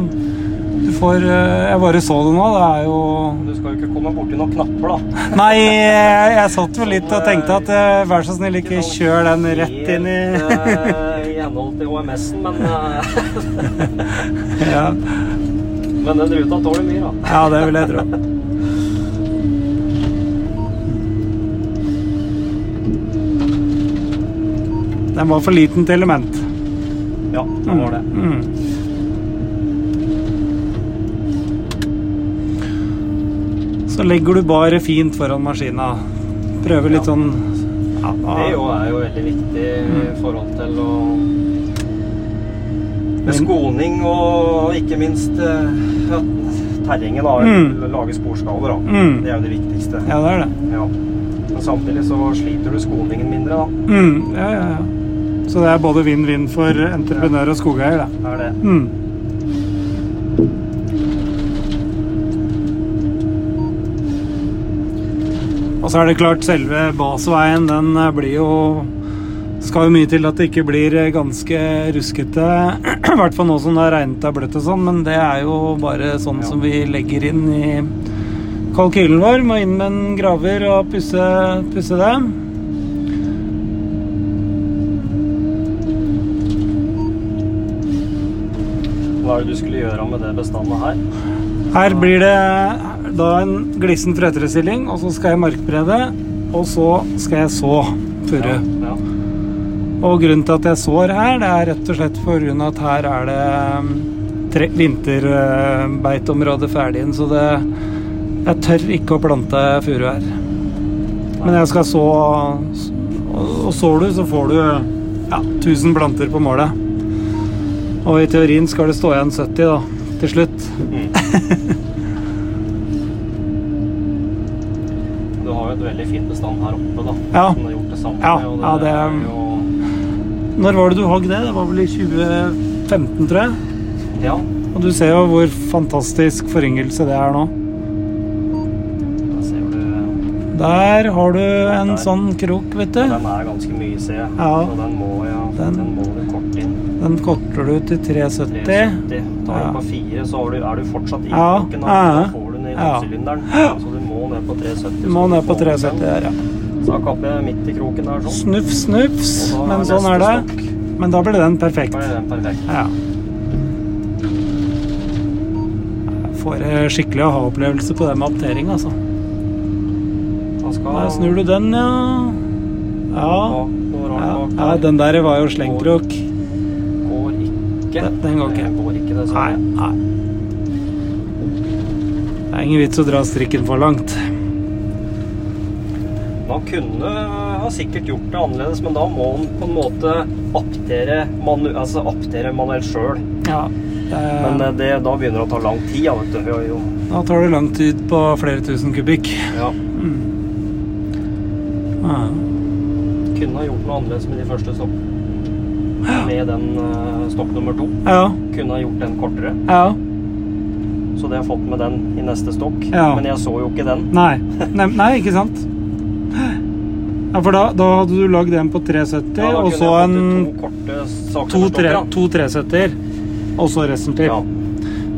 Du får eh, Jeg bare så det nå. Det er jo Du skal jo ikke komme borti noen knapper, da. Nei, jeg, jeg satt vel litt og tenkte at eh, vær så snill, ikke kjør den rett inn i eh, I henhold til HMS-en, men, ja. Men den ruta tåler mye, da. ja, det vil jeg tro. Den var for liten til element. Ja, den var det. Mm. Så legger du bare fint foran maskina. Prøver litt Ja. sånn ja, Det er jo veldig viktig i forhold til å Med skoning og ikke minst eh, at terrenget da, Mm. lage sporskader. da. Mm. Det er jo det viktigste. Ja, det er det. Ja. Men samtidig så sliter du skoningen mindre, da. Mm, ja, ja, ja. Så det er både vinn-vinn for entreprenør og skogeier, da. Det er det. Mm. Og så er det klart, selve basveien, den eh, blir jo skal jo mye til at det ikke blir eh, ganske ruskete. I hvert fall nå som det har regnet og bløtt og sånn, men det er jo bare sånn Ja. som vi legger inn i kalkylen vår. Må inn med en graver og pusse, pusse det. Hva er det du skulle gjøre med det bestandet her? Her blir det da en glissen frøtrestilling, og så skal jeg markbrede, og så skal jeg så furu. Ja. Og grunnen til at jeg sår her, det er rett og slett pga. at her er det vinterbeitområdet tre- vinterbeiteområde ferdig inn, så det Jeg tør ikke å plante furu her. Men jeg skal så Og, sår du, så får du ja, 1000 planter på målet. Og i teorien skal det stå igjen 70 da, til slutt. Du har jo et veldig fint bestand her oppe, da. Ja. Som du har gjort det samme Ja, med, og ja, det er jo Når var det du hogg det? Det var vel i 2015, tror jeg. Ja. Og du ser jo hvor fantastisk foryngelse det er nå. Da ser du Der har du en Der. sånn krok, vet du. Ja, Den er ganske mye, ser jeg. Ja. Så den må, ja, Den- den, må du kort inn. Den korter du til 370. 370. Tar du på 4, så har du, er du fortsatt i Ja, kroken. Da, får du ned i Ja. Så du må ned på 370. Du må ned på får 370 den. der, ja. Kapper jeg midt i kroken der sånn. Snuff, snufs. Men sånn er det. stokk. Men da blir den perfekt. Da ble den perfekt. Ja. Jeg får skikkelig aha-opplevelse på det med aptering, altså. Skal Der snur du den, ja. Ja. Ja, ja den der var jo slengkrok. Går ikke. Den- den går ikke. Går ikke, det. Nei, nei. Det er ingen vits å dra strikken for langt. Man kunne ha sikkert gjort det annerledes, men da må man på en måte aptere, manu altså aptere manuelt sjøl. Ja. Men Det, eh, det, da begynner det å ta lang tid. Ja, vet du. Da tar det lang tid på flere tusen kubikk. ja, Ja. kunne ha gjort noe annerledes med de første stokk. Med den stopp stokk nummer to. Ja. Kunne ha gjort den kortere, ja. så det har jeg fått med den i neste stokk. Ja. Men jeg så jo ikke den. Nei. nei. Nei, ikke sant? Ja, for da, da hadde du lagd en på 370, Ja, og så en to tre, to 370-er, og så resten til. Ja.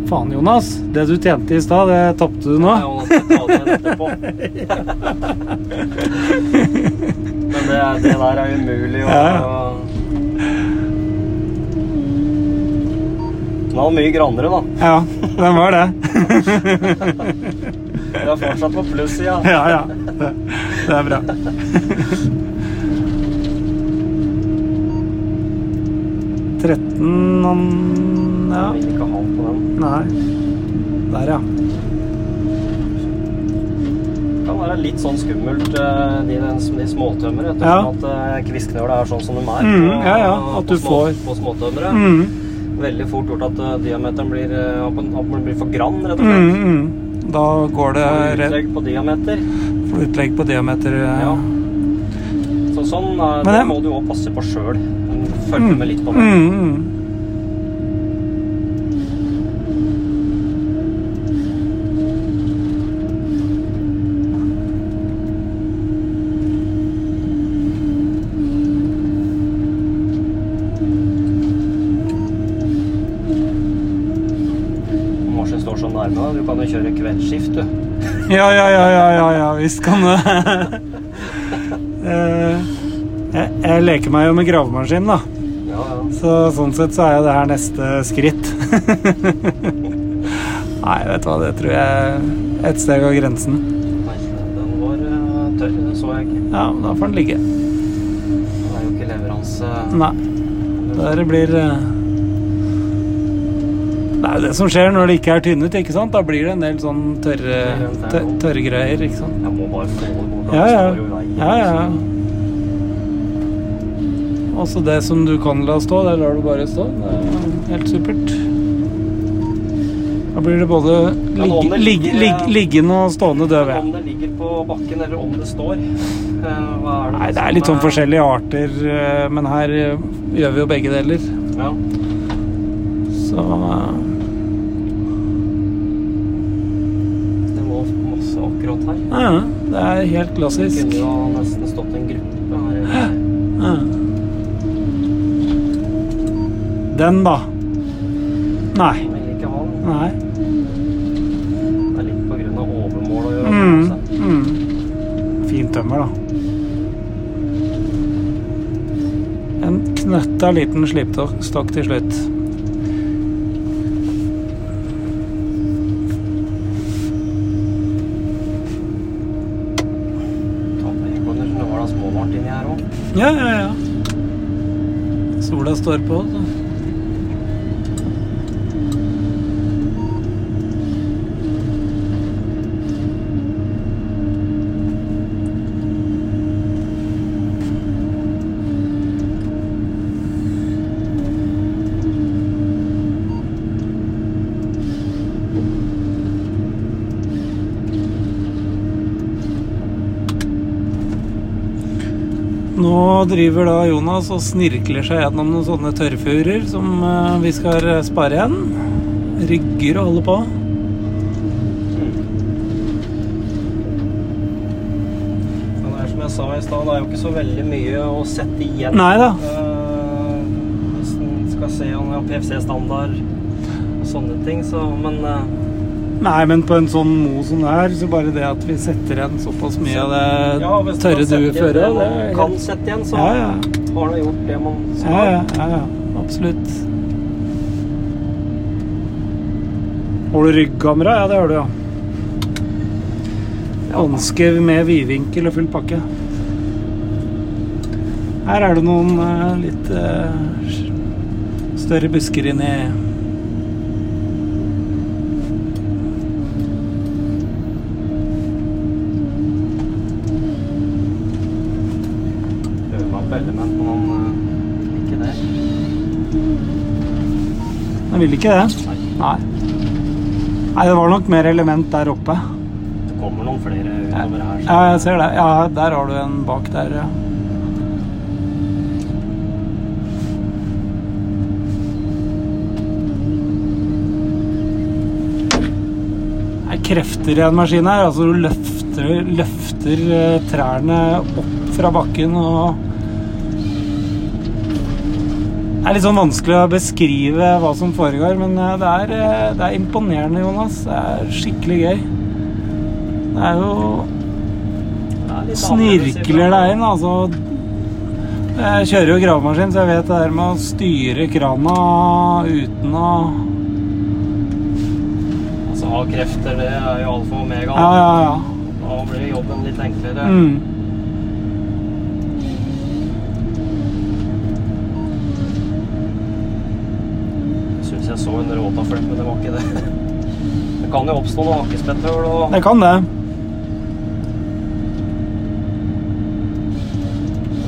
Faen, Jonas. Det du tjente i stad, det tapte du nå. Ja, Jonas, skal ta det. Men det, det der er umulig å Ja. Den var mye grannere, da. Ja, den var det. Det er fortsatt på plussida. Ja, ja. Det, det er bra. 13 om- Ja. Jeg vil ikke ha på den. Nei. Der, ja. Det kan være litt sånn skummelt, eh, de, de småtømmer, ettersom Ja. at eh, kvistknøla er sånn som de er Mm, ja, ja, at på, du små, får- på småtømmere. Mm, Veldig fort gjort at eh, diameteren blir, blir for grann, rett og mm, slett. mm. Da går det rett Utlegg på diameter. for utlegg på diameter. Ja. Så sånn eh, det det- må du òg passe på sjøl. Følge med litt på det. Mm, mm. Marsjen står så nærme deg. Du kan jo kjøre kveldsskift, du. Ja, ja, ja, ja, ja, ja, visst kan det. Eh, jeg, jeg leker meg jo med gravemaskin, da. Ja, ja. Så sånn sett så er jo det her neste skritt. Nei, vet du hva, det tror jeg er et steg av grensen. Nei, den var eh, tørr. Det så jeg ikke. Ja, men da får den ligge. Det er jo ikke leveranse Nei. Det der blir eh, Det er jo det som skjer når det ikke er tynnet, ikke sant? Da blir det en del sånn tørre, tørre greier, ikke sant? Jeg må bare få det bort. Ja, ja. Ja, ja. Også det som du kan la stå, det lar du bare stå. Det er helt supert. Da blir det både Men om ligg, det ligg, ligger- ligg, liggende og stående døve. Om det ligger på bakken, eller om det står eh, Hva er det Nei, det er litt sånn forskjellige arter, eh, men her eh, gjør vi jo begge deler. Ja. Så eh, Det var masse akkurat her. ja, det er helt Det klassisk. kunne jo nesten stått en gruppe her. Den, da? Nei. Nei. Det er litt på grunn av overmål å gjøre. Mm, altså. mm. Fint tømmer, da. En knøtta liten slipstokk til slutt. Ta baconer, så nå var det småvarmt inni her òg. Ja, ja, ja. Sola står på. Så. Nå driver da Jonas og snirkler seg gjennom noen sånne tørrfurer som eh, vi skal spare igjen. Rygger og holder på. Men det er som jeg sa i stad, det er jo ikke så veldig mye å sette igjen. Nei da. Eh, hvis en skal se om PFC-standard og sånne ting, så Men eh, Nei, men på en sånn mo som det er, så bare det at vi setter igjen såpass mye av det ja, tørre duet dueføret det det er kan sette igjen, så Ja, ja. har du gjort det man skal. ja, ja, ja. Absolutt. Har du ryggamera? Ja, det har du, ja. Hanske med vidvinkel og full pakke. Her er det noen uh, litt uh, større busker inni Prøver meg på element, men han eh, ikke det. Den vil ikke det? Nei. Nei. Det var nok mer element der oppe. Det kommer noen flere utover her. så- Ja, jeg ser det. Ja, der har du en bak der, ja. Er krefter i en maskin her. Altså, du løfter, løfter eh, trærne opp fra bakken og Det er litt sånn vanskelig å beskrive hva som foregår, men eh, det er, eh, det er imponerende, Jonas. Det er skikkelig gøy. Det er jo er snirkler deg inn, altså. Jeg kjører jo gravemaskin, så jeg vet det der med å styre krana uten å Altså, ha krefter, det er jo alfa og omega. Ja, ja, ja. Da blir jobben litt enklere. Mm. En råtaflett, men det var ikke det. Det kan jo oppstå noe hakkespetthull og Det kan det.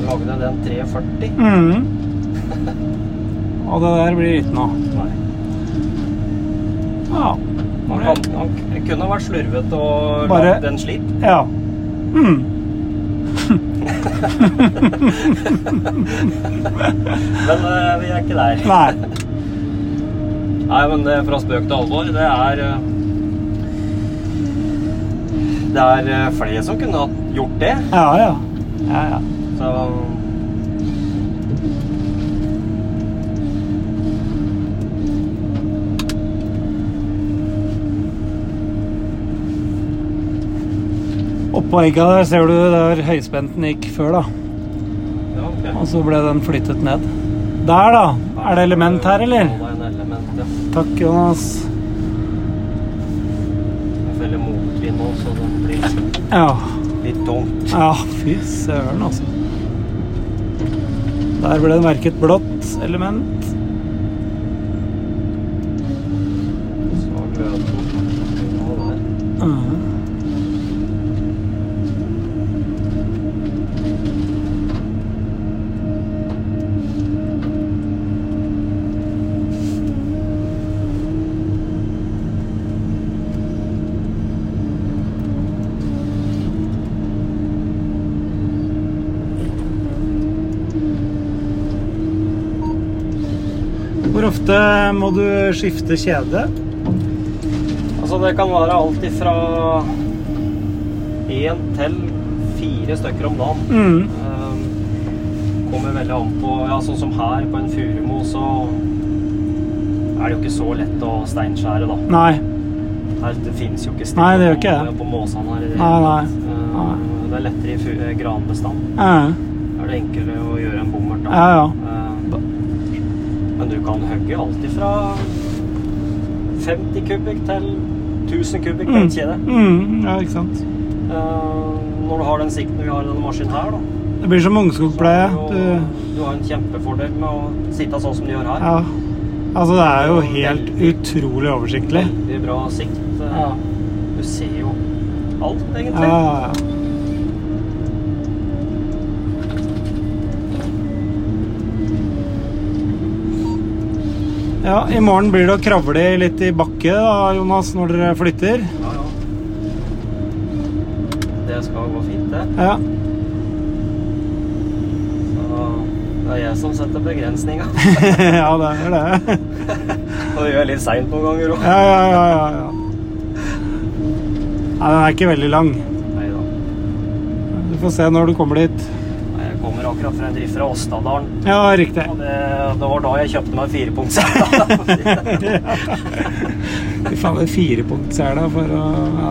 lagde den 340. Mm. Og det der blir ikke noe. Nei. Ja. Han, kan, han kunne vært slurvete og Bare- lagd en slip. ja. Mm. Men eh, vi er ikke der. Nei. Nei, men det, fra spøk til alvor, det er eh, Det er eh, flere som kunne ha gjort det. Ja, ja. Ja, ja. Så Oppå egga der ser du der høyspenten gikk før, da. ja, okay. Og så ble den flyttet ned. Der, da. Er det element her, eller? Ja, det er en element, ja. Takk, Jonas. Jeg føler motvind nå, så det blir Ja. litt tungt. Ja, fy søren, altså. Der ble det merket blått element. Så gløden. Ja, der. Mhm. Hvor ofte må du skifte kjede? Altså, det kan være alt ifra én til fire stykker om dagen. Mm. Ehm, kommer veldig an på ja, Sånn som her på en furumo, så er det jo ikke så lett å steinskjære, da. Nei. Her, det finnes jo ikke Nei, det gjør ikke det. på måsene her. det Nei, nei. Ehm, Nei. Det er lettere i eh, granbestand. Ja, Da er det enklere å gjøre en bommert. ja. ja. Men du kan hogge alt ifra 50 kubikk til 1000 kubikk på Mm. en kjede. Mm, ja, ikke sant. Ehm, når du har den sikten vi har i denne maskinen her, da. Det blir som ungskogpleie. Du, du har en kjempefordel med å sitte sånn som du gjør her. ja. Altså, det er jo helt utrolig oversiktlig. Veldig bra sikt. Ja. Du ser jo alt, egentlig. ja, ja. Ja, i morgen blir det å kravle litt i bakke da, Jonas, når dere flytter. Ja, ja. Det skal gå fint, det. Ja, Så det er jeg som setter begrensninga. ja det er det. Og det gjør litt seint noen ganger òg. Ja, ja, ja, ja, ja. Nei, den er ikke veldig lang. Nei da. Du får se når du kommer dit. Nei, jeg Jeg kommer akkurat fra en drift fra Åstadalen. Ja, riktig. Og det, det var da jeg kjøpte meg firepunktssela. Fy faen, det er firepunktsela for å ja.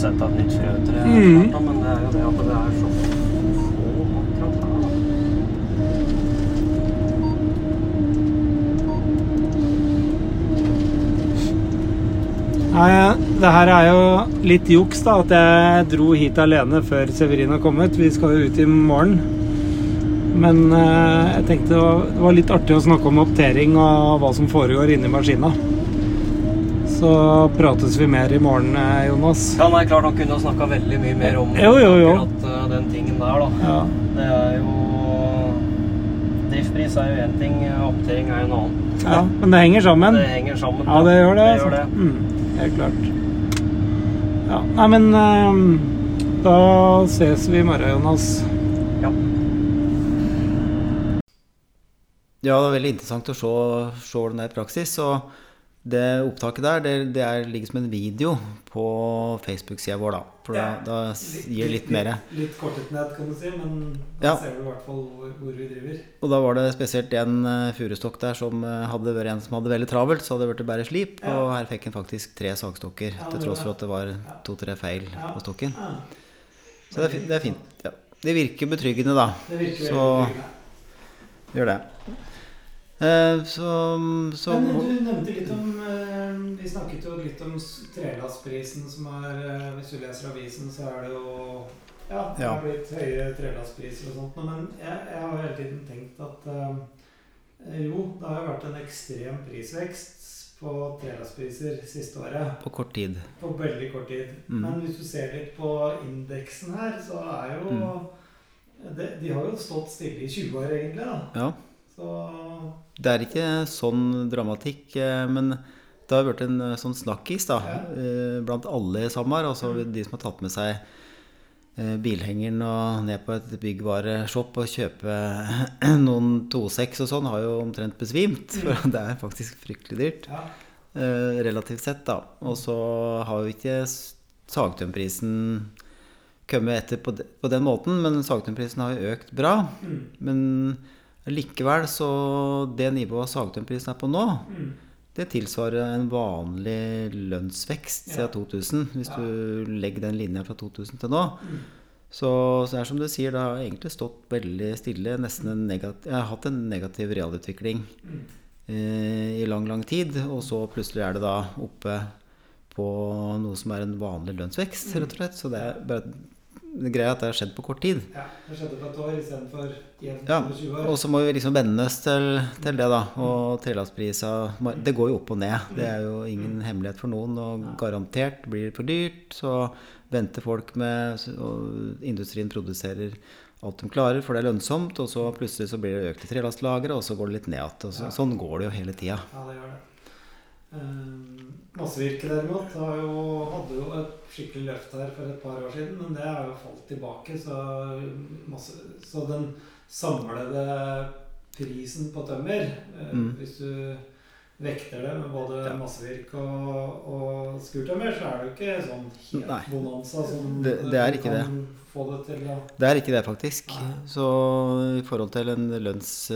Sette et nytt frøtre, Mhm. men det er jo det at det er det her er jo litt juks, da, at jeg dro hit alene før Severin har kommet. Vi skal jo ut i morgen. Men eh, jeg tenkte det var, det var litt artig å snakke om optering og hva som foregår inni maskina. Så prates vi mer i morgen, eh, Jonas. Ja, nei, klart han kunne ha snakka veldig mye mer om Jo, jo, jo. akkurat eh, den tingen der, da. Ja. Det er jo Driftpris er jo én ting, opptering er jo en annen. ja, men det henger sammen. Det henger sammen. Ja, det gjør det. Det altså. gjør det. Mm, helt klart. Ja, nei, men uh, da ses vi i morgen, Jonas. Ja. Ja, det er veldig interessant å se, se den der i praksis. Og det opptaket der, det, det er, ligger som en video på Facebook-sida vår, da. For Ja. da da, gir det litt mer. Litt kortet ned, kan du si, men da Ja. ser du i hvert fall hvor, hvor vi driver. Og da var det spesielt en uh, furustokk der som uh, hadde vært en som hadde veldig travelt, så hadde det blitt bare slip. Ja. Og her fikk han faktisk tre sagstokker, til tross for at det var to-tre feil på stokken. Så det er, det er fint. Ja. Det virker betryggende, da. det virker Så- betryggende. Gjør det. Eh, så, så Men du nevnte litt om eh, Vi snakket jo litt om trelastprisen som er eh, Hvis du leser avisen, så er det jo Ja, det har blitt høye trelastpriser og sånt. Men jeg, jeg har hele tiden tenkt at eh, jo, det har jo vært en ekstrem prisvekst på trelastpriser siste året. på kort tid. På veldig kort tid. Mm. Men hvis du ser litt på indeksen her, så er jo Mm. de, de har jo stått stille i 20 år, egentlig. da. Ja. Så Det er ikke sånn dramatikk, eh, men det har vært en eh, sånn snakkis da, Ja. eh, blant alle i SAMAR. Altså de som har tatt med seg bilhengeren og ned på et byggvareshop og kjøpe noen 2.6 og sånn, har jo omtrent besvimt. For det er faktisk fryktelig dyrt, ja. relativt sett, da. Og så har jo ikke sagtømprisen kommet etter på på den måten, men sagtømprisen har jo økt bra. Mm. Men likevel så det nivået sagtømprisen er på nå, Mm. det tilsvarer en vanlig lønnsvekst Ja. siden 2000, hvis Ja. du legger den linja fra 2000 til nå. Mm. Så, så det er som du sier, det har egentlig stått veldig stille. Nesten en negativ, jeg har hatt en negativ realutvikling Mm. eh, i lang, lang tid. Og så plutselig er det da oppe på noe som er en vanlig lønnsvekst, rett og slett. Så det er bare greia er at det har skjedd på kort tid. Ja, det skjedde på et år istedenfor jevnt Ja, over 20 år. og så må vi liksom vennes til, til det, da. Og trelastprisa Det går jo opp og ned. Det er jo ingen hemmelighet for noen. Og garantert blir det for dyrt, så venter folk med Og industrien produserer alt de klarer, for det er lønnsomt. Og så plutselig så blir det økte trelastlagre, og så går det litt ned igjen. Så, Ja. sånn går det jo hele tida. Ja, det gjør det. Um, Massevirke derimot har jo, hadde jo et skikkelig løft her for et par år siden, men det har jo falt tilbake. Så, masse, så den samlede prisen på tømmer, eh, Mm. hvis du vekter det med både Ja. massevirke og, og skurtømmer, så er det jo ikke sånn helt bonanza som Det- det er ikke kan, det. Få det til å Det er ikke det, faktisk. Nei. Så i forhold til en lønns-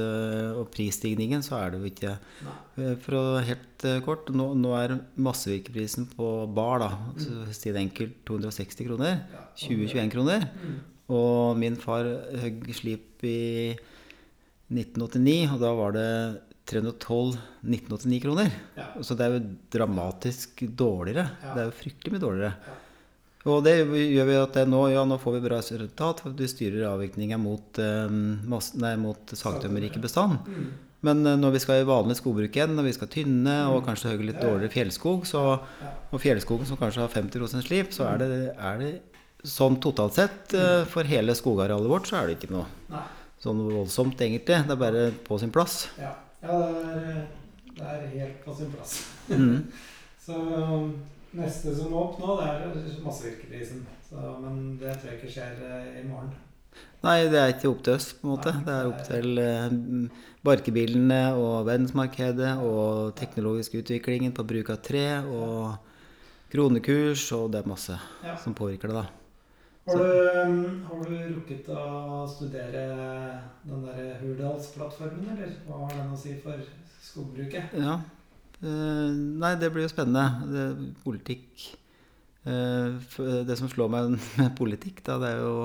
og prisstigningen, så er det jo ikke Nei. Eh, For å helt eh, kort, nå, nå er massevirkeprisen på bar, da, så si det enkelt, 260 kroner. Ja, 20-21 kroner. Mm. Og min far høgg slip i 1989, og da var det 312 1989 kroner. Ja. Så det er jo dramatisk dårligere. Ja. Det er jo fryktelig mye dårligere. Og det gjør vi at det nå, ja, nå får vi bra resultat, for vi styrer avvirkninga mot, eh, mot sagtømmerrike bestand. Mm. Men eh, når vi skal i vanlig skogbruk igjen, når vi skal tynne og kanskje høye litt dårligere fjellskog, så, og fjellskogen som kanskje har 50 slip, så er det, er det sånn totalt sett eh, for hele skogarealet vårt, så er det ikke noe sånn voldsomt, egentlig. Det er bare på sin plass. Ja, ja det, er, det er helt på sin plass. Mm. Så um, neste som må opp nå, det er massevirkeprisen. Så, men det tror jeg ikke skjer eh, i morgen. Nei, det er ikke opp til oss, på en måte. Det er opp til eh, barkebilene og verdensmarkedet og teknologisk utviklingen på bruk av tre og kronekurs, og det er masse Ja. som påvirker det, da. Har du, har du rukket å studere den der Hurdalsplattformen, eller hva har den å si for skogbruket? Ja. Eh, nei, det blir jo spennende. Det, politikk eh, Det som slår meg med politikk, da, det er jo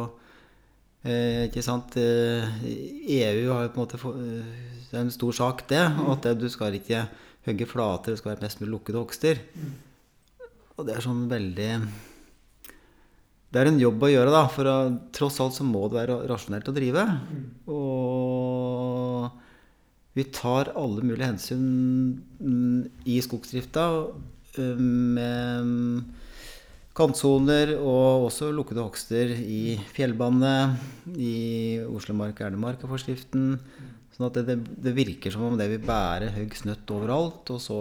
eh, Ikke sant EU har jo på en måte Det er en stor sak, det. Og at det, du skal ikke hogge flater, det skal være mest mulig lukkede hogster. Og det er sånn veldig Det er en jobb å gjøre, da. For tross alt så må det være rasjonelt å drive. Mm. Og vi tar alle mulige hensyn mm, i skogsdrifta eh, med mm, kantsoner og også lukkede hogster i fjellbanene, i Oslomark-Ernemarka-forskriften. Sånn at det, det, det virker som om det vil bære høy snøtt overalt, og så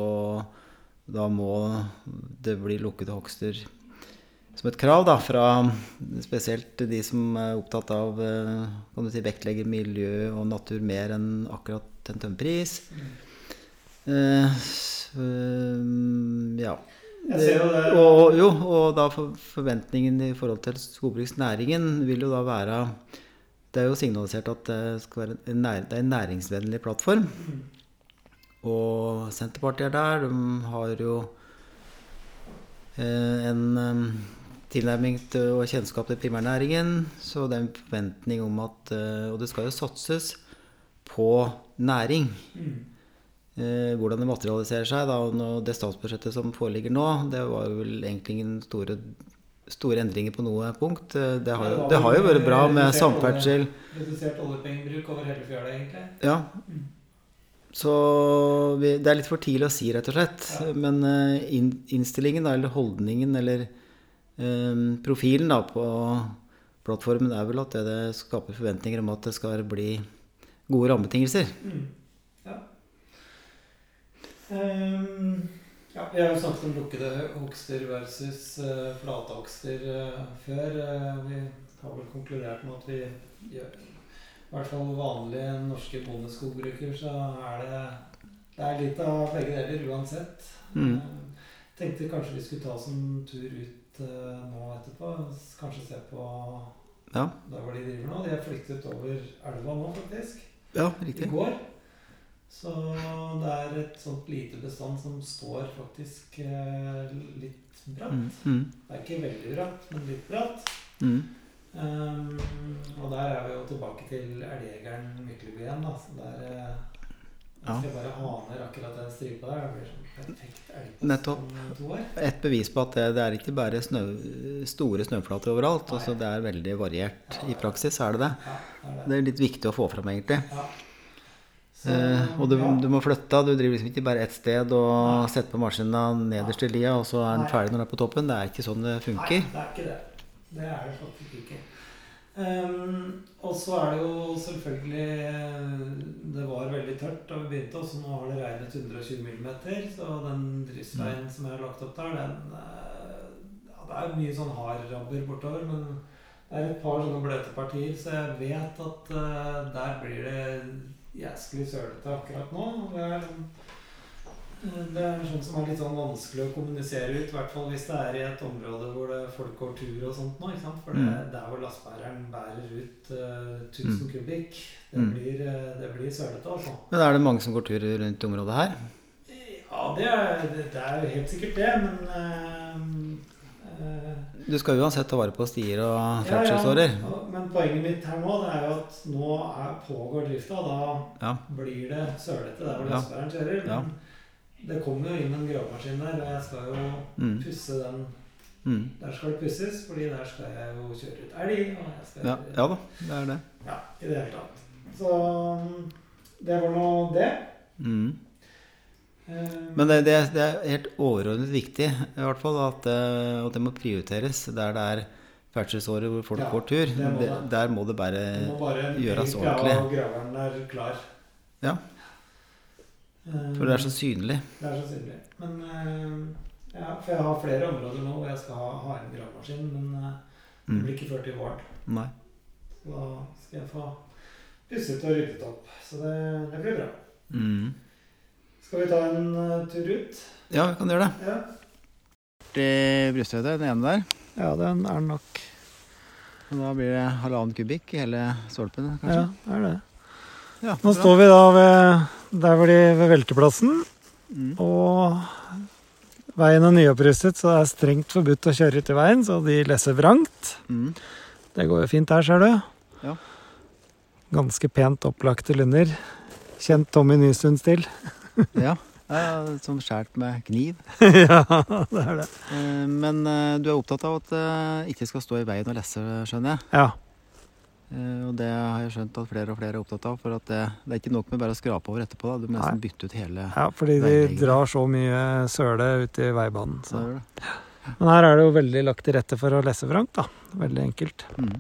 da må det bli lukkede hogster som et krav da, fra spesielt de som er opptatt av eh, kan du si, vektlegger miljø og natur mer enn akkurat en tømmerpris. Eh, eh, ja. Og, jo, og da forventningen i forhold til skogbruksnæringen vil jo da være Det er jo signalisert at det, skal være en, det er en næringsvennlig plattform. Og Senterpartiet er der. De har jo eh, en eh, tilnærming til og kjennskap til primærnæringen. Så det er en forventning om at Og det skal jo satses på næring. Mm. Eh, hvordan det materialiserer seg. Da, det statsbudsjettet som foreligger nå, det var vel egentlig ingen store, store endringer på noe punkt. Eh, Det har, jo- det har jo vært bra med samferdsel. Redusert oljepengebruk over hele fjøla, egentlig. Ja. Mm. Så vi, det er litt for tidlig å si, rett og slett. Ja. Men eh, innstillingen, da, eller holdningen, eller eh, profilen da, på plattformen er vel at det, det skaper forventninger om at det skal bli gode rammebetingelser. Mm. Ja. Um, ja, vi har jo snakket om lukkede hogster versus uh, flate hogster uh, før. Uh, vi har vel konkludert med at vi gjør I hvert fall vanlige norske bondeskogbruker, så er det det er litt av begge deler uansett. Mm. Tenkte kanskje vi skulle ta oss en tur ut nå etterpå. Kanskje se på Ja, der hvor de driver nå. De har flyktet over elva nå, faktisk ja i går. Så det er et sånt lite bestand som står faktisk eh, litt bratt. Mm, mm, Det er ikke veldig bratt, men litt bratt. mm. Um, og der er vi jo tilbake til elgjegeren Mykleby igjen. Da. Så der Ja. Jeg bare ha ned akkurat den stripa der. Blir sånn perfekt elgpass Nettopp. om to år. Et bevis på at det, det er ikke bare snø, store snøflater overalt. Altså, det er veldig variert. I praksis er det det. Det er det. Det er litt viktig å få fram, egentlig. Så, Eh, og du, du må flytte. Du driver liksom ikke bare ett sted og setter på maskina nederst i lia, og så er den ferdig når den er på toppen. Det er ikke sånn det funker. Nei, det er ikke det. Det er det faktisk ikke. Ehm, og så er det jo selvfølgelig eh, Det var veldig tørt da vi begynte, og så nå har det regnet 120 mm. Så den driftsveien som jeg har lagt opp der, den eh, ja, Det er mye sånn hardrabber bortover, men det er et par sånne bløte partier, så jeg vet at uh, der blir det jæsklig sølete akkurat nå. Det er, det er sånt som er litt sånn vanskelig å kommunisere ut, i hvert fall hvis det er i et område hvor det folk går tur og sånt nå. For det, er der hvor lastebæreren bærer ut uh, 1000 Mm. kubikk, det Mm. blir, eh, det blir sølete, altså. Men er det mange som går tur rundt området her? Ja, det er, det, det er helt sikkert det, men uh, eh, Du skal uansett ta vare på stier og ferdselsårer? ja, ja, Men poenget mitt her nå det er jo at nå er, pågår drifta. Da Ja. blir det sølete der hvor lastebæreren kjører. Men Ja. Det kommer jo inn en gravemaskin der, og jeg skal jo Mm. pusse den Mm. Der skal det pusses, fordi der skal jeg jo kjøre ut elg. Og jeg skal Ja, ja da, det er det. Ja, i det hele tatt. Så mm, det var nå det. Mm. Eh, Men det, det, det er helt overordnet viktig i hvert fall at, eh, at det må prioriteres der det er ferdselsåret hvor folk Ja, går tur. må der må det bare må bare gjøres ordentlig. Ja, graveren er klar. Ja. Eh, For det er så synlig. Det er så synlig. Men eh, ja, For jeg har flere områder nå hvor jeg skal ha, ha en gravemaskin, men eh, det Mm. blir ikke ført i våren. Nei. Så da skal jeg få pusset og ryddet opp. Så det, det blir bra. Mm. Skal vi ta en tur ut? Ja, vi kan gjøre det. Ja. Det brysthøyde, den ene der. Ja, den er nok Og da blir det halvannen kubikk i hele stolpen, Ja, det er det. Ja, Nå står vi da ved, der var de, ved velteplassen, Mm. og veien er nyopprustet, så det er strengt forbudt å kjøre ut i veien, så de leser vrangt. Mm. Det går jo fint her, ser du. Ja. Ganske pent opplagte lunder. Kjent Tommy Nystuen-stil. Ja. ja, som med kniv. ja, det er det. Eh, Men eh, du er opptatt av at det ikke skal stå i veien og lesse, skjønner jeg. Ja. Eh, Og det har jeg skjønt at flere og flere er opptatt av. For at det, det er ikke nok med bare å skrape over etterpå. Da. Du må nesten bytte ut hele ja, fordi de drar så mye søle ut i veibanen. Så Ja, det det. Men her er det jo veldig lagt til rette for å lese vrangt, da. Veldig enkelt. Mm.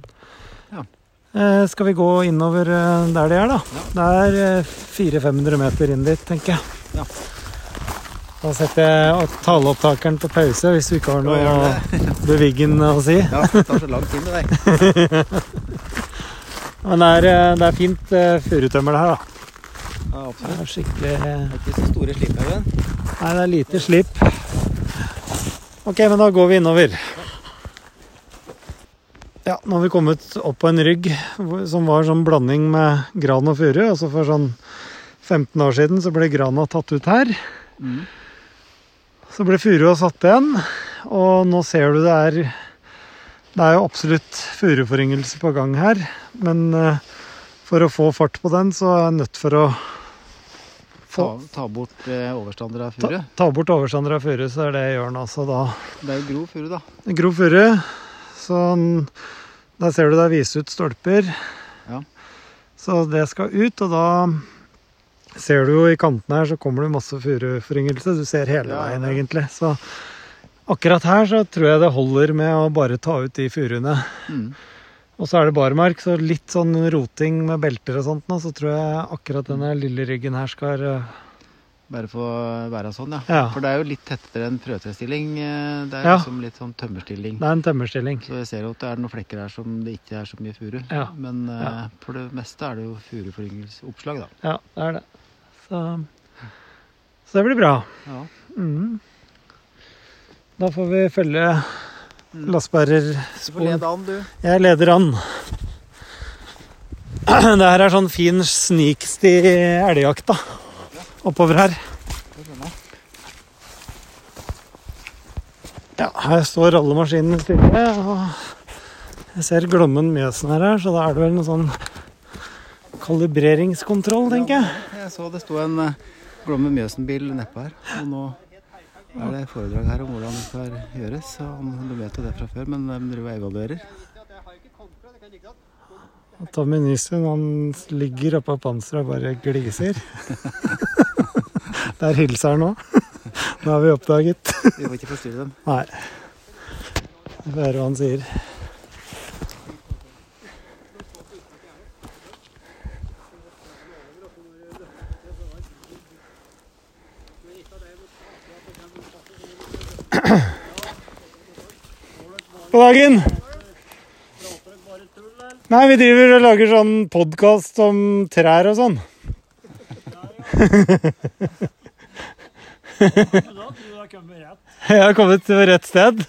Eh, skal vi gå innover eh, der de er, da? Det er eh, 400-500 meter inn dit, tenker jeg. Ja. Da setter jeg taleopptakeren på pause hvis du ikke har noe beviggen å si. Ja, det tar så lang tid med deg. Men det er, eh, det er fint uh, furutømmer det her, da. Ja, Det er skikkelig Det er ikke så store slipphaugen. Nei, det er lite slipp. Ok, men da går vi innover. Ja, nå har vi kommet opp på en rygg som var sånn blanding med gran og furu. Altså for sånn 15 år siden så ble grana tatt ut her. Mm. Så ble furua satt igjen, og nå ser du det er Det er jo absolutt furuforyngelse på gang her, men eh, for å få fart på den, så er jeg nødt for å få, Ta, ta bort eh, overstander av ta, furu. ta bort overstander av furu, så er det jeg gjør nå. Så da Det er jo grov furu, da. Grov furu. Sånn der ser du det er vist ut stolper. Ja. Så det skal ut, og da ser du jo i kantene her så kommer det masse furuforyngelse. Du ser hele Ja, veien egentlig. Så akkurat her så tror jeg det holder med å bare ta ut de furuene. Mm. Og så er det barmark, så litt sånn roting med belter og sånt nå, så tror jeg akkurat denne lille ryggen her skal eh, Bare få være sånn, ja. Ja. For det er jo litt tettere enn frøtrestilling. eh, Det er Ja. liksom litt sånn tømmerstilling. Det er en tømmerstilling. Så jeg ser jo at det er noen flekker her som det ikke er så mye furu. Ja. Men Ja. for det meste er det jo furuforyngelseoppslag, da. Ja, det er det. Så, så det blir bra. Ja. Mhm. Da får vi følge. Lassbærer Du får lede an, du. Jeg leder an. Det her er sånn fin sniksti elgjakta. Oppover her. Ja, her står alle maskinene stille. Og jeg ser Glommen Mjøsen her, her, så da er det vel noe sånn kalibreringskontroll, tenker jeg. Jeg så det sto en Glommen Mjøsen-bil nedpå her. Og nå er det foredrag her om hvordan det skal gjøres. og du vet jo det fra før, men de driver og evaluerer. Og Tommy Nystuen han ligger oppå panseret og bare gliser. Der hilser han nå. Nå har vi oppdaget. Vi må ikke forstyrre dem. Nei. Vi får høre hva han sier. Dagen! Nei, vi driver og lager sånn podkast om trær og sånn. Jeg har kommet til rett sted.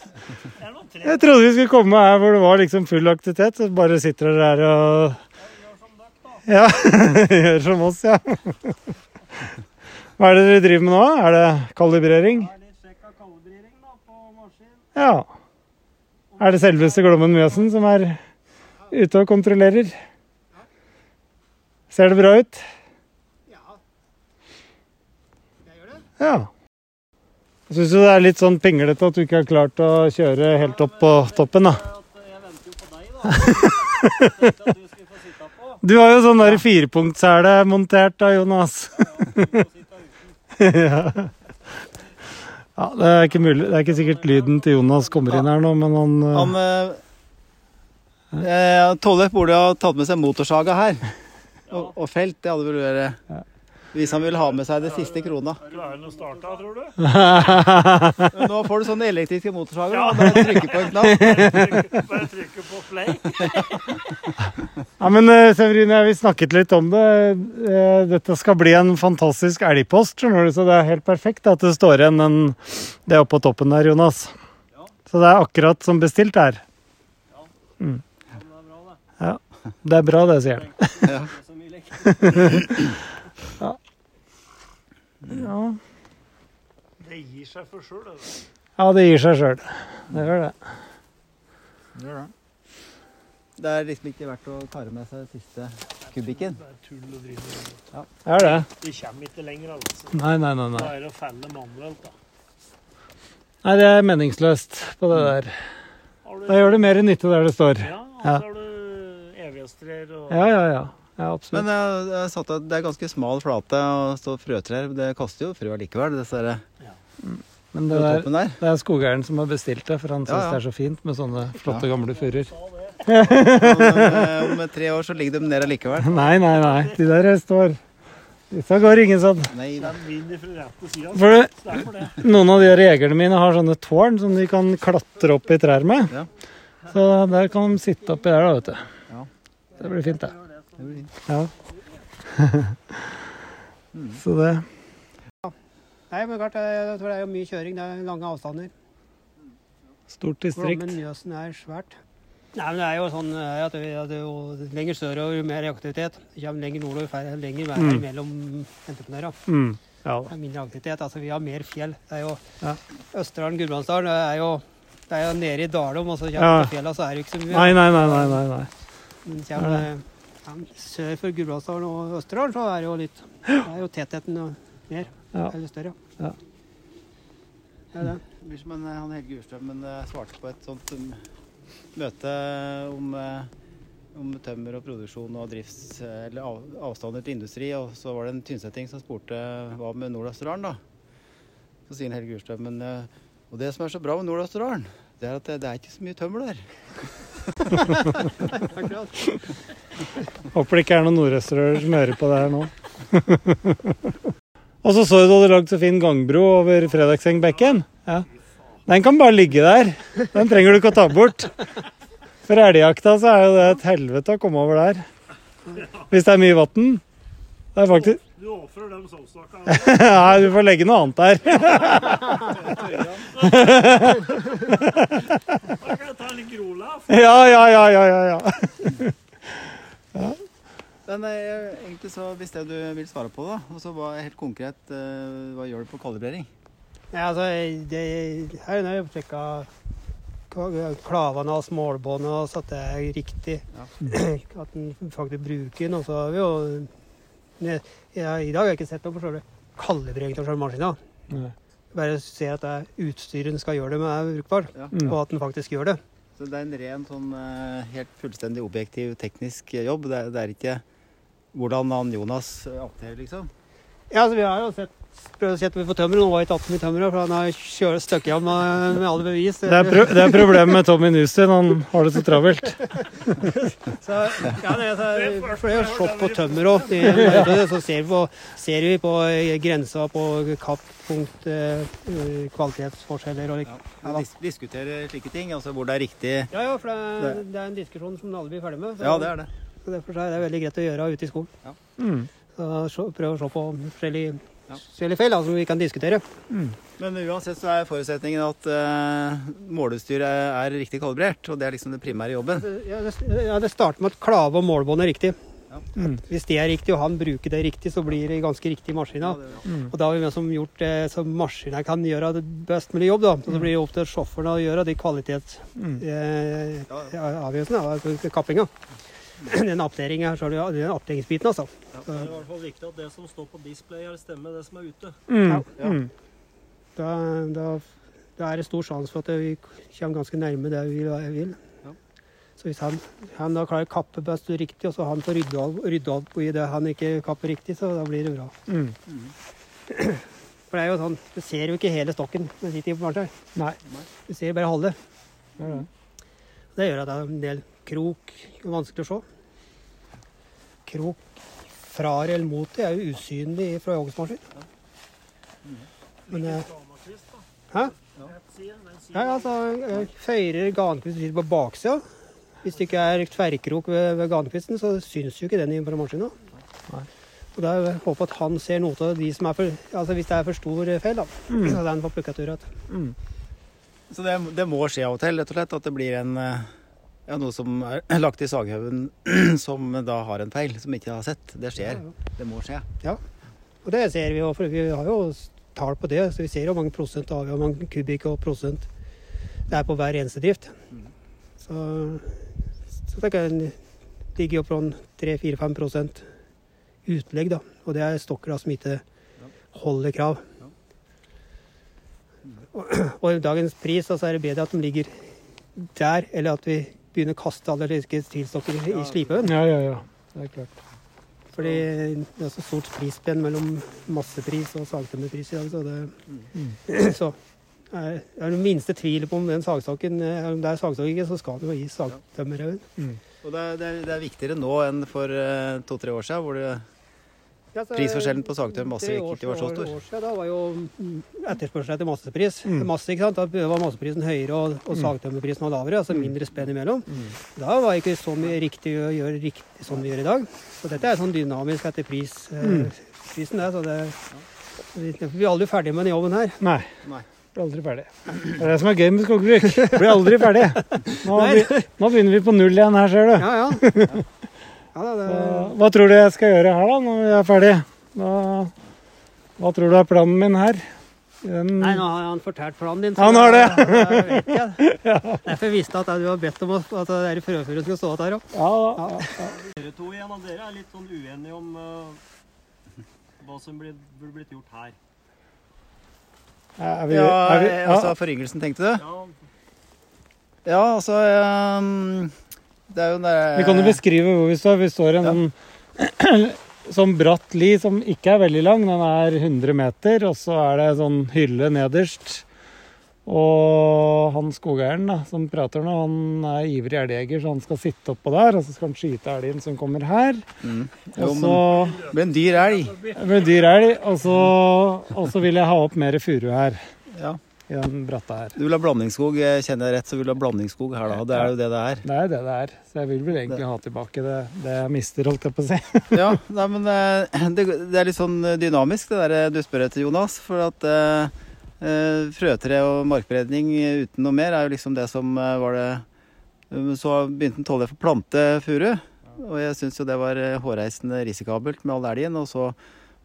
Jeg trodde vi skulle komme her hvor det var liksom full aktivitet. Så bare sitter dere her og Ja, gjør som oss, ja. Hva er det dere driver med nå? Er det kalibrering? Ja. Er det selveste Glommen Mjøsen som er ute og kontrollerer? Ser det bra ut? Ja. Syns du det er litt sånn pinglete at du ikke har klart å kjøre helt opp på toppen, da? Jeg venter jo på deg, da. Du har jo sånn der montert da, Jonas. ja. Ja, det er ikke mulig. Det er ikke sikkert lyden til Jonas kommer inn her nå, men han, eh, Han eh, eh, Tollef burde ha tatt med seg motorsaga her. Og, og felt, det hadde vel vært Hvis han vil ha med seg det siste krona. Klarer han å starte, tror du? Men nå får du sånne elektriske motorsager. da. Bare trykke på en knapp. Bare trykke på play. Ja, men eh, Severine, vi snakket litt om det. Eh, Dette skal bli en fantastisk elgpost, skjønner du, så det er helt perfekt at det står igjen en, det oppå toppen der, Jonas. Så det er akkurat som bestilt her. Mm. Ja, det er bra det, sier han. Ja. Ja. Det gir seg for sjøl, det. ja, det gir seg sjøl. Det gjør det. Det er liksom ikke verdt å kare med seg siste kubikken. Det er tull å drive med. Det er det. Vi kommer ikke lenger, altså. Nei, nei, nei. Da er det å felle manuelt, da. Nei, det er meningsløst på det der. Da gjør det mer nytte der det står. Ja, og så har du evighetstrer og Ja, ja, ja. Ja absolutt. Men jeg, jeg satt at det er ganske smal flate og står frøtrær. Det koster jo frø likevel, dessverre. Ja. Men det, der, der. det er skogeieren som har bestilt det, for han syns Ja, ja. det er så fint med sånne flotte, gamle furuer. Men, eh, om tre år så ligger de ned allikevel. Nei, nei, nei. De der står Disse går ingen sånn. Nei, Den vinner fra rette sida. For det, noen av de jegerne mine har sånne tårn som de kan klatre opp i trær med. Ja. Så der kan de sitte oppi der, da, vet du. Ja. Det blir fint, det. Det blir fint. Ja. Så det Nei, men klart, jeg tror det er jo mye kjøring. Det er lange avstander. Stort distrikt. Glommen, Mjøsen er svært. Nei, men det er jo sånn eh, at det, at det jo lenger sørover, jo mer aktivitet. Det kommer lenger nordover, færre, lenger vær Mm. mellom entreprenører. Mm. Ja Det er mindre aktivitet. Altså, vi har mer fjell. Det er jo Ja. Østerdalen, Gudbrandsdalen. Det er jo det er jo nede i Dalom, og så kommer Ja. på så er det jo ikke så mye. Nei, nei, nei. nei, nei. Men kommer ja, sør for Gudbrandsdalen og Østerdalen, så er det jo litt Det er jo tettheten mer. Ja. Eller større. Ja. Er det. Det blir som en, han Helge Urstrømmen eh, svarte på et sånt um, møte om, eh, om tømmer og produksjon og drifts... eh, Eller av, avstander til industri. Og så var det en tynnsetting som spurte hva med Nord-Østerdalen, da. Så sier Helge Urstrømmen eh, Og det som er så bra med Nord-Østerdalen, det er at det, det er ikke så mye tømmer der. Håper det ikke er noen nordøsterører som hører på det her nå. Og så så du du hadde lagd så fin gangbro over Fredagsengbekken. Ja. Den kan bare ligge der. Den trenger du ikke å ta bort. For elgjakta så er jo det et helvete å komme over der. Hvis det er mye vann. Det er faktisk Du ofrer dem soppstokka. Nei, du får legge noe annet der. Da kan jeg ta litt grolaf. Ja, ja, ja, ja, ja. ja. Men eh, egentlig så, hvis det du vil svare på, da, og så var helt konkret, eh, hva gjør du på kalibrering? Ja, altså, det, her er det sjekka klavene og smålbåndet, og så at det er riktig. At en faktisk bruker den. Og så har vi jo ja, I dag har jeg ikke sett noe på selve kalibrering av selve maskina. Nei. Bare ser at det er utstyret den skal gjøre det med, er brukbar, Ja. Mm. og at den faktisk gjør det. Så det er en ren sånn eh, helt fullstendig objektiv teknisk jobb. Det er, det er ikke hvordan han Jonas opptrer, liksom. Ja, altså, vi har jo sett, prøvd å sette på tømmer. Nå var ikke 18 i tømmeret, for han har kjørt støkket av med, med alle bevis. Det er, pro det er problemet med Tommy Newstein. Han har det så travelt. Så, ja, det er, så, for det er jo på tømmer òg. Så ser vi på, ser vi på eh, grensa på kapppunkt, eh, kvalitetsforskjeller og Ja, dis diskutere slike ting, altså hvor det er riktig Ja, ja, for det er, det er en diskusjon som alle blir ferdig med. Så, Ja, det er det. så derfor så er det veldig greit å gjøre ute i skolen. Mm. Så prøve å se på forskjellige, forskjellige feil da, som vi kan diskutere. Men uansett så er forutsetningen at uh, måleutstyret er riktig kalibrert, og det er liksom det primære jobben. Ja, det, ja, det starter med at klave og målbånd er riktig. Ja. Mm. Hvis det er riktig, og han bruker det riktig, så blir det ganske riktig i maskina. Mm. Og da har vi liksom gjort det så maskina kan gjøre det best mulig jobb. da. Så det blir det opp til sjåføren å gjøre de Mm. kvalitetsavgjørelsene, altså kappinga. Den er det den oppdateringsbiten, altså. Det er i hvert fall viktig at det som står på display, er stemmer det som er ute. Mm. Ja. Mm. Da, da, da er det stor sjanse for at vi kommer ganske nærme det vi vil. vil. Ja. Så hvis han, han da klarer å kappe best riktig, og så han får rydda, rydde opp i det han ikke kapper riktig, så da blir det bra. Mm. For det er jo sånn, du ser jo ikke hele stokken når du sitter på. Nei. Du ser bare halve. Det det. Det gjør at det er en del krok vanskelig å se. Krok fra eller mot det er jo usynlig fra hogstmaskin. Men eh, Hæ? Ja, altså, Feirer føyrer gankvist sitter på baksida. Hvis det ikke er tverrkrok ved, ved gankvisten, så syns jo ikke den fra maskina. Og da er håper at han ser noe av de som er for Altså hvis det er for stor feil, da. Så den får plukka tur igjen. Så det, det må skje av og til, rett og slett, at det blir en eh, ja, noe som er lagt i saghaugen som da har en feil, som ikke har sett. Det skjer. Det må skje. Ja, Og det ser vi jo, for vi har jo tall på det. Så vi ser jo mange prosent av hvor mange kubikk og prosent det er på hver eneste drift. Så, så det kan ligge opp rundt 3-4-5 prosent utlegg, da. Og det er stokker da som ikke holder krav. Og, og dagens pris så er det bedre at de ligger der, eller at vi begynner å kaste alle tilstokker i, i slipehaugen. Ja, ja, ja. Det er klart. Fordi det er så stort prisspenn mellom massepris og sagtømmerpris i dag, så det Så er er det minste tvil på om den sagstokken eh, om det er sagstokk ikke, så skal det jo gi sagtømmerhaugen. Og det, er- det, er, det er viktigere nå enn for eh, to-tre år siden, hvor det Prisforskjellen på sagtømmer masse ikke var så stor. År siden, da var jo mm, etterspørselen etter massepris. Masse, ikke sant? Da var masseprisen høyere og, og sagtømmerprisen var lavere, altså mindre spenn imellom. Da var det ikke så mye riktig å gjøre riktig som vi gjør i dag. Så dette er sånn dynamisk etter pris, eh, prisen. Det, så det, vi blir aldri ferdig med den jobben her. Nei. Nei. Blir aldri ferdig. Det er det som er gøy med skogbruk. Blir aldri ferdig. Nå, nå begynner vi på null igjen her, ser du. Ja, ja. ja da, det, Så, Hva tror du jeg skal gjøre her da, når vi er ferdig? Hva, hva tror du er planen min her? Den, Nei, nå har han fortalt planen din. Han har det. Jeg vet ikke. Derfor visste jeg at du har bedt om at at det der frøføret skulle stå der òg. ja, da, ja. Dere to igjen, og dere er litt sånn uenige om uh, hva som blir, burde blitt gjort her. Er vi, Ja, er vi, ja. altså ja. foryngelsen, tenkte du? Ja, Ja, altså ehm, Det er jo det Vi kan jo beskrive hvor vi står. Vi står i en sånn sånn bratt li som ikke er veldig lang. Den er 100 meter, og så er det sånn hylle nederst. Og han skogeieren da, som prater nå, han er ivrig elgjeger, så han skal sitte oppå der. Og så skal han skyte elgen som kommer her. Mm. Jo, Og så blir en dyr elg. blir dyr elg. Og så, og så vil jeg ha opp mer furu her. Ja. I den bratta her. Du vil ha blandingsskog. eh, Kjenner jeg rett, så vil du ha blandingsskog her, da. Det er jo det det er. Det er det det er. Så jeg vil vel egentlig ha tilbake det, det jeg mister, holdt jeg på å si. Ja, nei, men eh, det, det er litt sånn dynamisk, det der eh, du spør etter, Jonas. For at eh, eh, frøtre og markberedning uten noe mer er jo liksom det som eh, var det Så begynte Tollef å plante furu. Og jeg syns jo det var eh, hårreisende risikabelt med all elgen. Og så,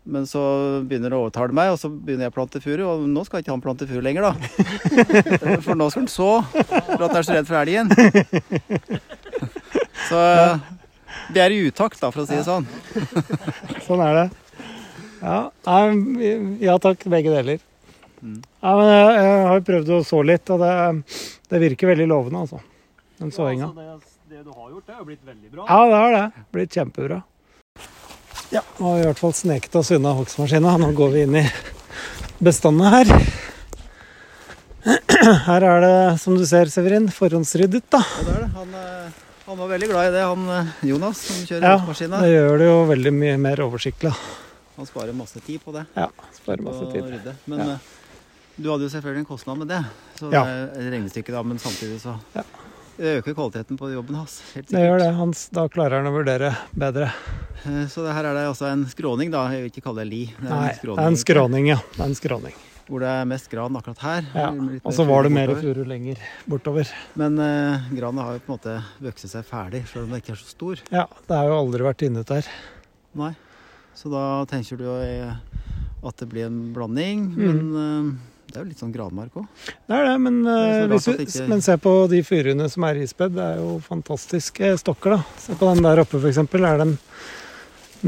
men så begynner det å overtale meg, og så begynner jeg å plante furu. Og nå skal ikke han plante furu lenger, da. For nå skal han så, for at han er så redd for elgen. Så vi er i utakt, da, for å si det sånn. Sånn er det. Ja, ja takk, begge deler. Mm. Ja, men jeg, jeg har jo prøvd å så litt, og det, det virker veldig lovende, altså. Den såinga. altså det, det du har gjort, det har jo blitt veldig bra. Ja, det har det. Blitt kjempebra. Ja, nå har vi i hvert fall sneket oss unna hogstmaskina. Nå går vi inn i bestandene her. Her er det, som du ser, Severin, forhåndsryddet, da. Ja, det er det. Han, eh, han var veldig glad i det, han eh, Jonas, som kjører Ja, hogstmaskina. det gjør det jo veldig mye mer oversiktlig. Han sparer masse tid på det. Ja, sparer masse tid. rydde. Men Ja. eh, du hadde jo selvfølgelig en kostnad med det. Så Ja. det er regnestykket, regnestykke, da, men samtidig så Ja. Det øker kvaliteten på jobben hans. Helt Det gjør det. Hans, da klarer han å vurdere bedre. Eh, Så det her er det altså en skråning, da. Jeg vil ikke kalle det li. Det Nei, en det er en skråning, ja. Det er en skråning. Hvor det er mest gran akkurat her. Ja, Og så var det mer furu lenger bortover. Men uh, granen har jo på en måte vokst seg ferdig, selv om det ikke er så stor. Ja, det har jo aldri vært inne der. Nei. Så da tenker du jo eh, at det blir en blanding. Mm. Men eh, det er jo litt sånn gradmark òg. Det er det, men, er så eh, vi, ikke- men se på de furuene som er ispedd. Det er jo fantastiske stokker, da. Se på den der oppe, f.eks. Er det en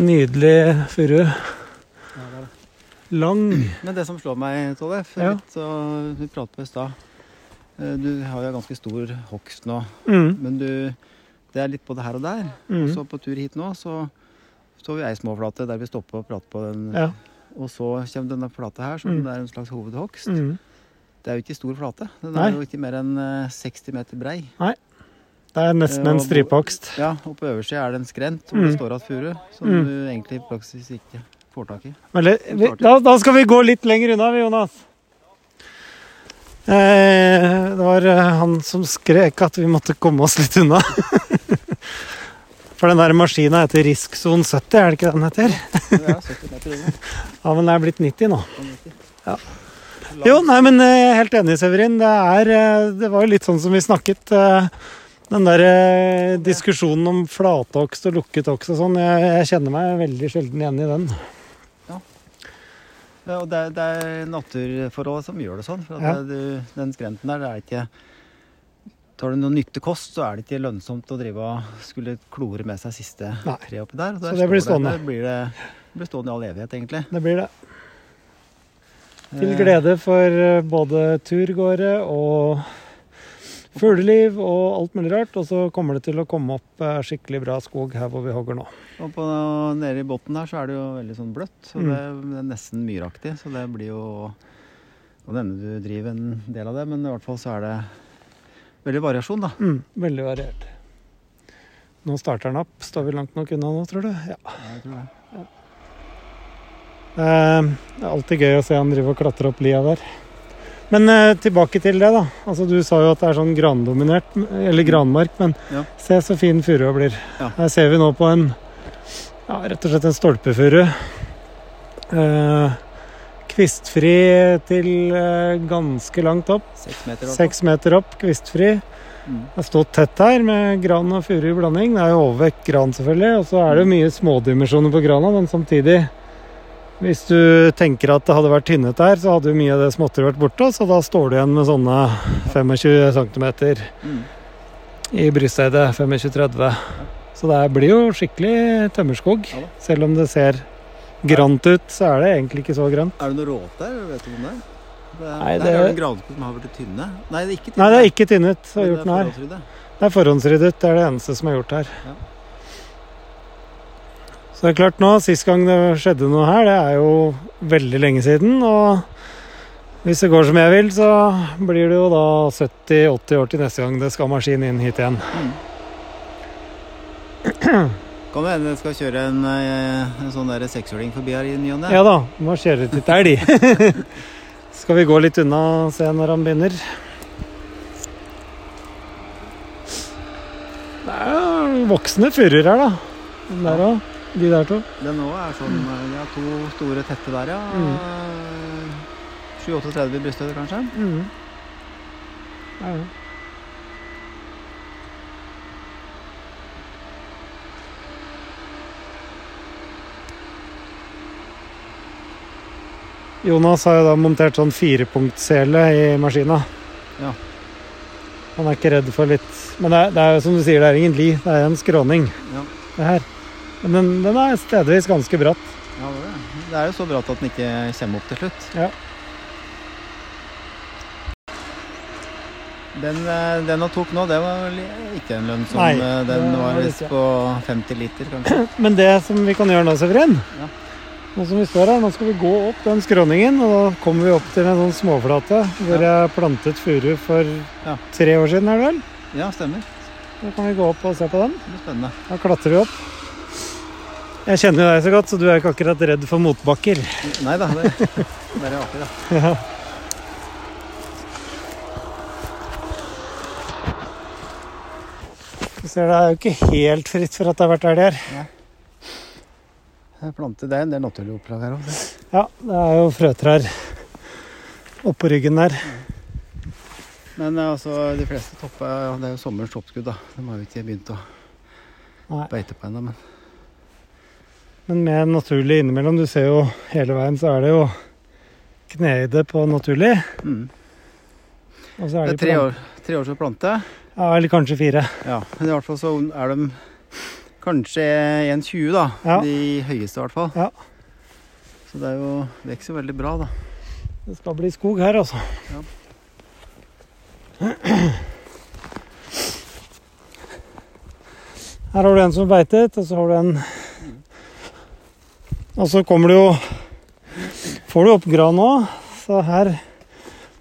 nydelig furu. Lang. Men det som slår meg, Tollef, Ja. vi pratet på i stad eh, Du har jo ganske stor hogst nå, Mm, men du Det er litt både her og der. mm. Så på tur hit nå, så står vi ei småflate der vi stopper og prater på den. Ja. Og så kommer denne plata her, som Mm. er en slags hovedhogst. Mm. Det er jo ikke stor flate. Den Nei. er jo ikke mer enn eh, 60 meter brei. Nei. Det er nesten en stripehogst. Ja, og på øversida er det en skrent hvor Mm. det står igjen furu, som Mm. du egentlig i praksis ikke får tak i. Vi, da, da skal vi gå litt lenger unna, vi, Jonas. Eh, det var eh, han som skrek at vi måtte komme oss litt unna. For den der maskina heter Riskson 70, er det ikke det den heter? Er 70 meter unna. Ja, men det er blitt 90 nå. Ja. Jo, nei, men eh, jeg er helt enig, Severin. Det, er, eh, det var jo litt sånn som vi snakket. eh, Den der diskusjonen om flatokst og lukket okst og sånn, jeg, jeg kjenner meg veldig sjelden igjen i den. Ja, og det, er- det er naturforhold som gjør det sånn. For Ja. det, du, den skrenten der, det er ikke Tar du noe nyttekost, så er det ikke lønnsomt å drive og skulle klore med seg siste Nei. tre oppi der. Så, Så det blir stående. Det, blir det, det blir stående i all evighet, egentlig. Det blir det. Til Eh, glede for eh, både turgåere og fugleliv og alt mulig rart. Og så kommer det til å komme opp eh, skikkelig bra skog her hvor vi hogger nå. Og på, nede i bunnen her så er det jo veldig sånn bløtt, så Mm. det, det er nesten myraktig. Så det blir jo Og denne du driver en del av det, men i hvert fall så er det veldig variasjon, da. Mm, veldig variert. Nå starter den opp. Står vi langt nok unna nå, tror du? Ja. Jeg tror det. Eh, Det er alltid gøy å se han drive og klatre opp lia der. Men eh, tilbake til det, da. Altså, du sa jo at det er sånn grandominert, eller granmark, men Ja. se så fin furua blir. Ja. Her ser vi nå på en ja, rett og slett en stolpefuru. Eh, kvistfri til eh, ganske langt opp. Seks meter. opp. Seks meter opp, kvistfri. Mm. Det har stått tett her med gran og furu i blanding. Det er jo overvekt gran, selvfølgelig. Og så er det jo mye smådimensjoner på grana, men samtidig Hvis du tenker at det hadde vært tynnet der, så hadde jo mye av det småtteriet vært borte. Så da står du igjen med sånne 25 cm Mm. i brysthøyde. 25-30. Så det blir jo skikkelig tømmerskog. Selv om det ser grant ut, så er det egentlig ikke så grønt. Er det noe råte der? Vet du om det er? Det er, Nei, der det- er det granskog som har blitt tynne. Nei, det er ikke tynne. Nei, det er ikke tynnet. Så er, gjort den her. Det er forhåndsryddet. Det er det eneste som er gjort her. Ja. Så det er klart nå, Sist gang det skjedde noe her, det er jo veldig lenge siden. Og hvis det går som jeg vil, så blir det jo da 70-80 år til neste gang det skal maskin inn hit igjen. Kan det hende det skal kjøre en, eh, en sånn sekshjuling forbi her i ny og ne? Ja da, må kjøre litt elg. skal vi gå litt unna og se når han begynner? Det er jo voksne furuer her, da. Den der òg. De der to. Den òg er sånn De Ja, to store tette der, ja. Mm. 7-38 brysthøyde, kanskje. Mm. Ja, ja. Jonas har jo da montert sånn firepunktsele i maskina. Ja. Han er ikke redd for litt Men det er, det er jo som du sier, det er ingen li, det er en skråning, Ja. det her. Men den, den er stedvis ganske bratt. Ja, det, er det. er jo så bratt at den ikke kommer opp til slutt. Ja. Den, eh, den han tok nå, det var vel ikke en lønnsom Nei, eh, Den var var visst på 50 liter, kanskje. Men det som vi kan gjøre nå, Severin Ja. Nå som vi står her, nå skal vi gå opp den skråningen, og da kommer vi opp til en sånn småflate hvor jeg plantet furu for Ja. tre år siden, er det vel? Ja, stemmer. Da kan vi gå opp og se på den. Det blir spennende. Da klatrer vi opp. Jeg kjenner jo deg så godt, så du er ikke akkurat redd for motbakker. Nei da, det, det er. Ja. Du ser det er jo ikke helt fritt for at det har vært elg her. Jeg planter, det er en del naturlige opplag her òg. Ja, det er jo frøtrær oppå ryggen der. Men eh, altså, de fleste topper ja, Det er jo sommerens toppskudd, da. De har jo ikke begynt å Nei. beite på ennå, men Men med naturlig innimellom, du ser jo hele veien, så er det jo knehøyde på naturlig. mm. Og så er Det de er tre år, tre år til plante. Ja, eller kanskje fire. Ja, men i hvert fall så er de kanskje 1,20 da. Ja. De høyeste i hvert fall. Ja. Så det er jo, vokser jo veldig bra da. Det skal bli skog her, altså. Ja. Her har du en som beitet, og så har du en Og så kommer du jo Får du opp gran nå, så her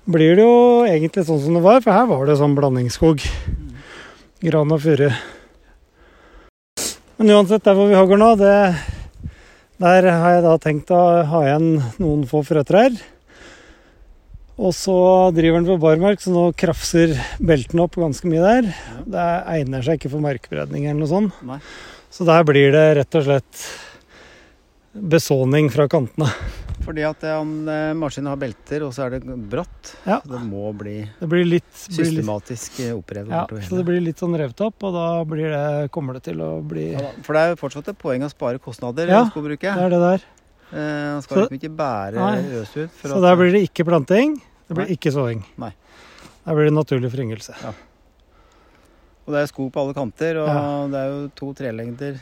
blir det jo egentlig sånn som det var, for her var det sånn blandingsskog. gran og furu. Men uansett, der hvor vi hogger nå, det, der har jeg da tenkt å ha igjen noen få frøtrær. Og så driver den på barmark, så nå krafser beltene opp ganske mye der. Det egner seg ikke for markberedning eller noe sånt. Nei. Så der blir det rett og slett besåning fra kantene. Fordi at eh, om eh, maskinen har belter, og så er det bratt, Ja. det må bli Det blir litt, blir litt systematisk eh, opprevet Ja, så det blir litt sånn revet opp, og da blir det, kommer det til å bli Ja. For det er jo fortsatt et poeng å spare kostnader Ja, i skogbruket. Det er det der. Eh, Man skal Så- liksom ikke bære Nei. øs ut. Så der blir det ikke planting, det blir Nei. ikke såing. Nei. Der blir det naturlig foryngelse. Og det er skog på alle kanter, og Ja. det er jo to trelengder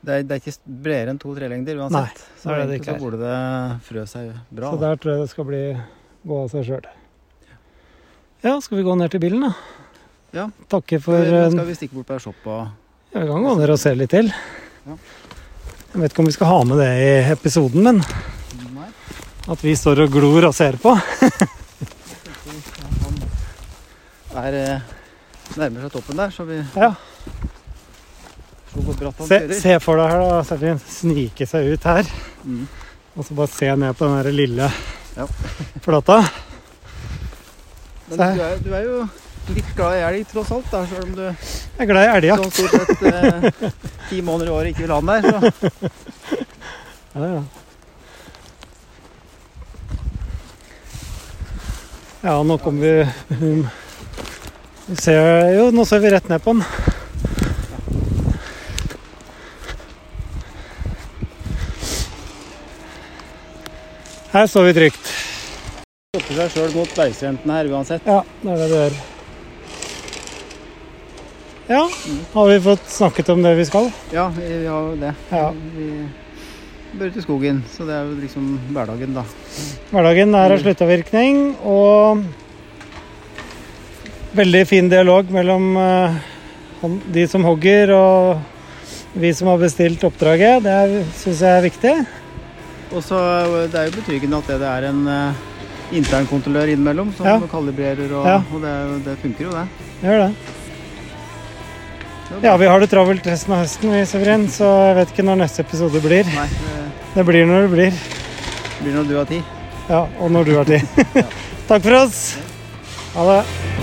det er, det er ikke bredere enn to-tre lengder uansett. Nei, så det det så burde det frø seg bra. Så der tror jeg det skal bli gå av seg sjøl. Ja, skal vi gå ned til bilen, da? Ja. Takke for Nå eh, skal vi stikke bort på ei shop og Ja, vi kan gå ned og se litt til. Ja. Jeg vet ikke om vi skal ha med det i episoden, men Nei. at vi står og glor og ser på. er eh, nærmer seg toppen der, så vi Ja. så hvor bratt han Se, se for deg her, da, Sertin. Snike seg ut her. Mm. Og så bare se ned på den der lille Ja. flata. Men du er, du er jo litt glad i elg tross alt, da, selv om du Jeg er glad i elgjakt. sånn stort sett eh, ti måneder i året ikke vil ha den der. Så. Ja, ja. ja, nå kommer vi Vi ser Jo, nå ser vi rett ned på den. Her står vi trygt. Stoppe seg sjøl mot bergskrenten her uansett. Ja, det er det du gjør. Ja, har vi fått snakket om det vi skal? Ja, vi, vi har jo det. Ja. Vi bør ut i skogen, så det er jo liksom hverdagen, da. Hverdagen er av sluttavvirkning, og veldig fin dialog mellom eh, de som hogger og vi som har bestilt oppdraget. Det syns jeg er viktig. Og så Det er jo betryggende at det, det er en uh, internkontrollør innimellom som Ja. kalibrerer, og, Ja. og det, det funker jo, det. Gjør det. Ja, vi har det travelt resten av høsten, vi, Severin, så jeg vet ikke når neste episode blir. Nei, det Det blir når det blir. Det blir når du har tid. Ja, og når du har tid. Takk for oss. Ha det.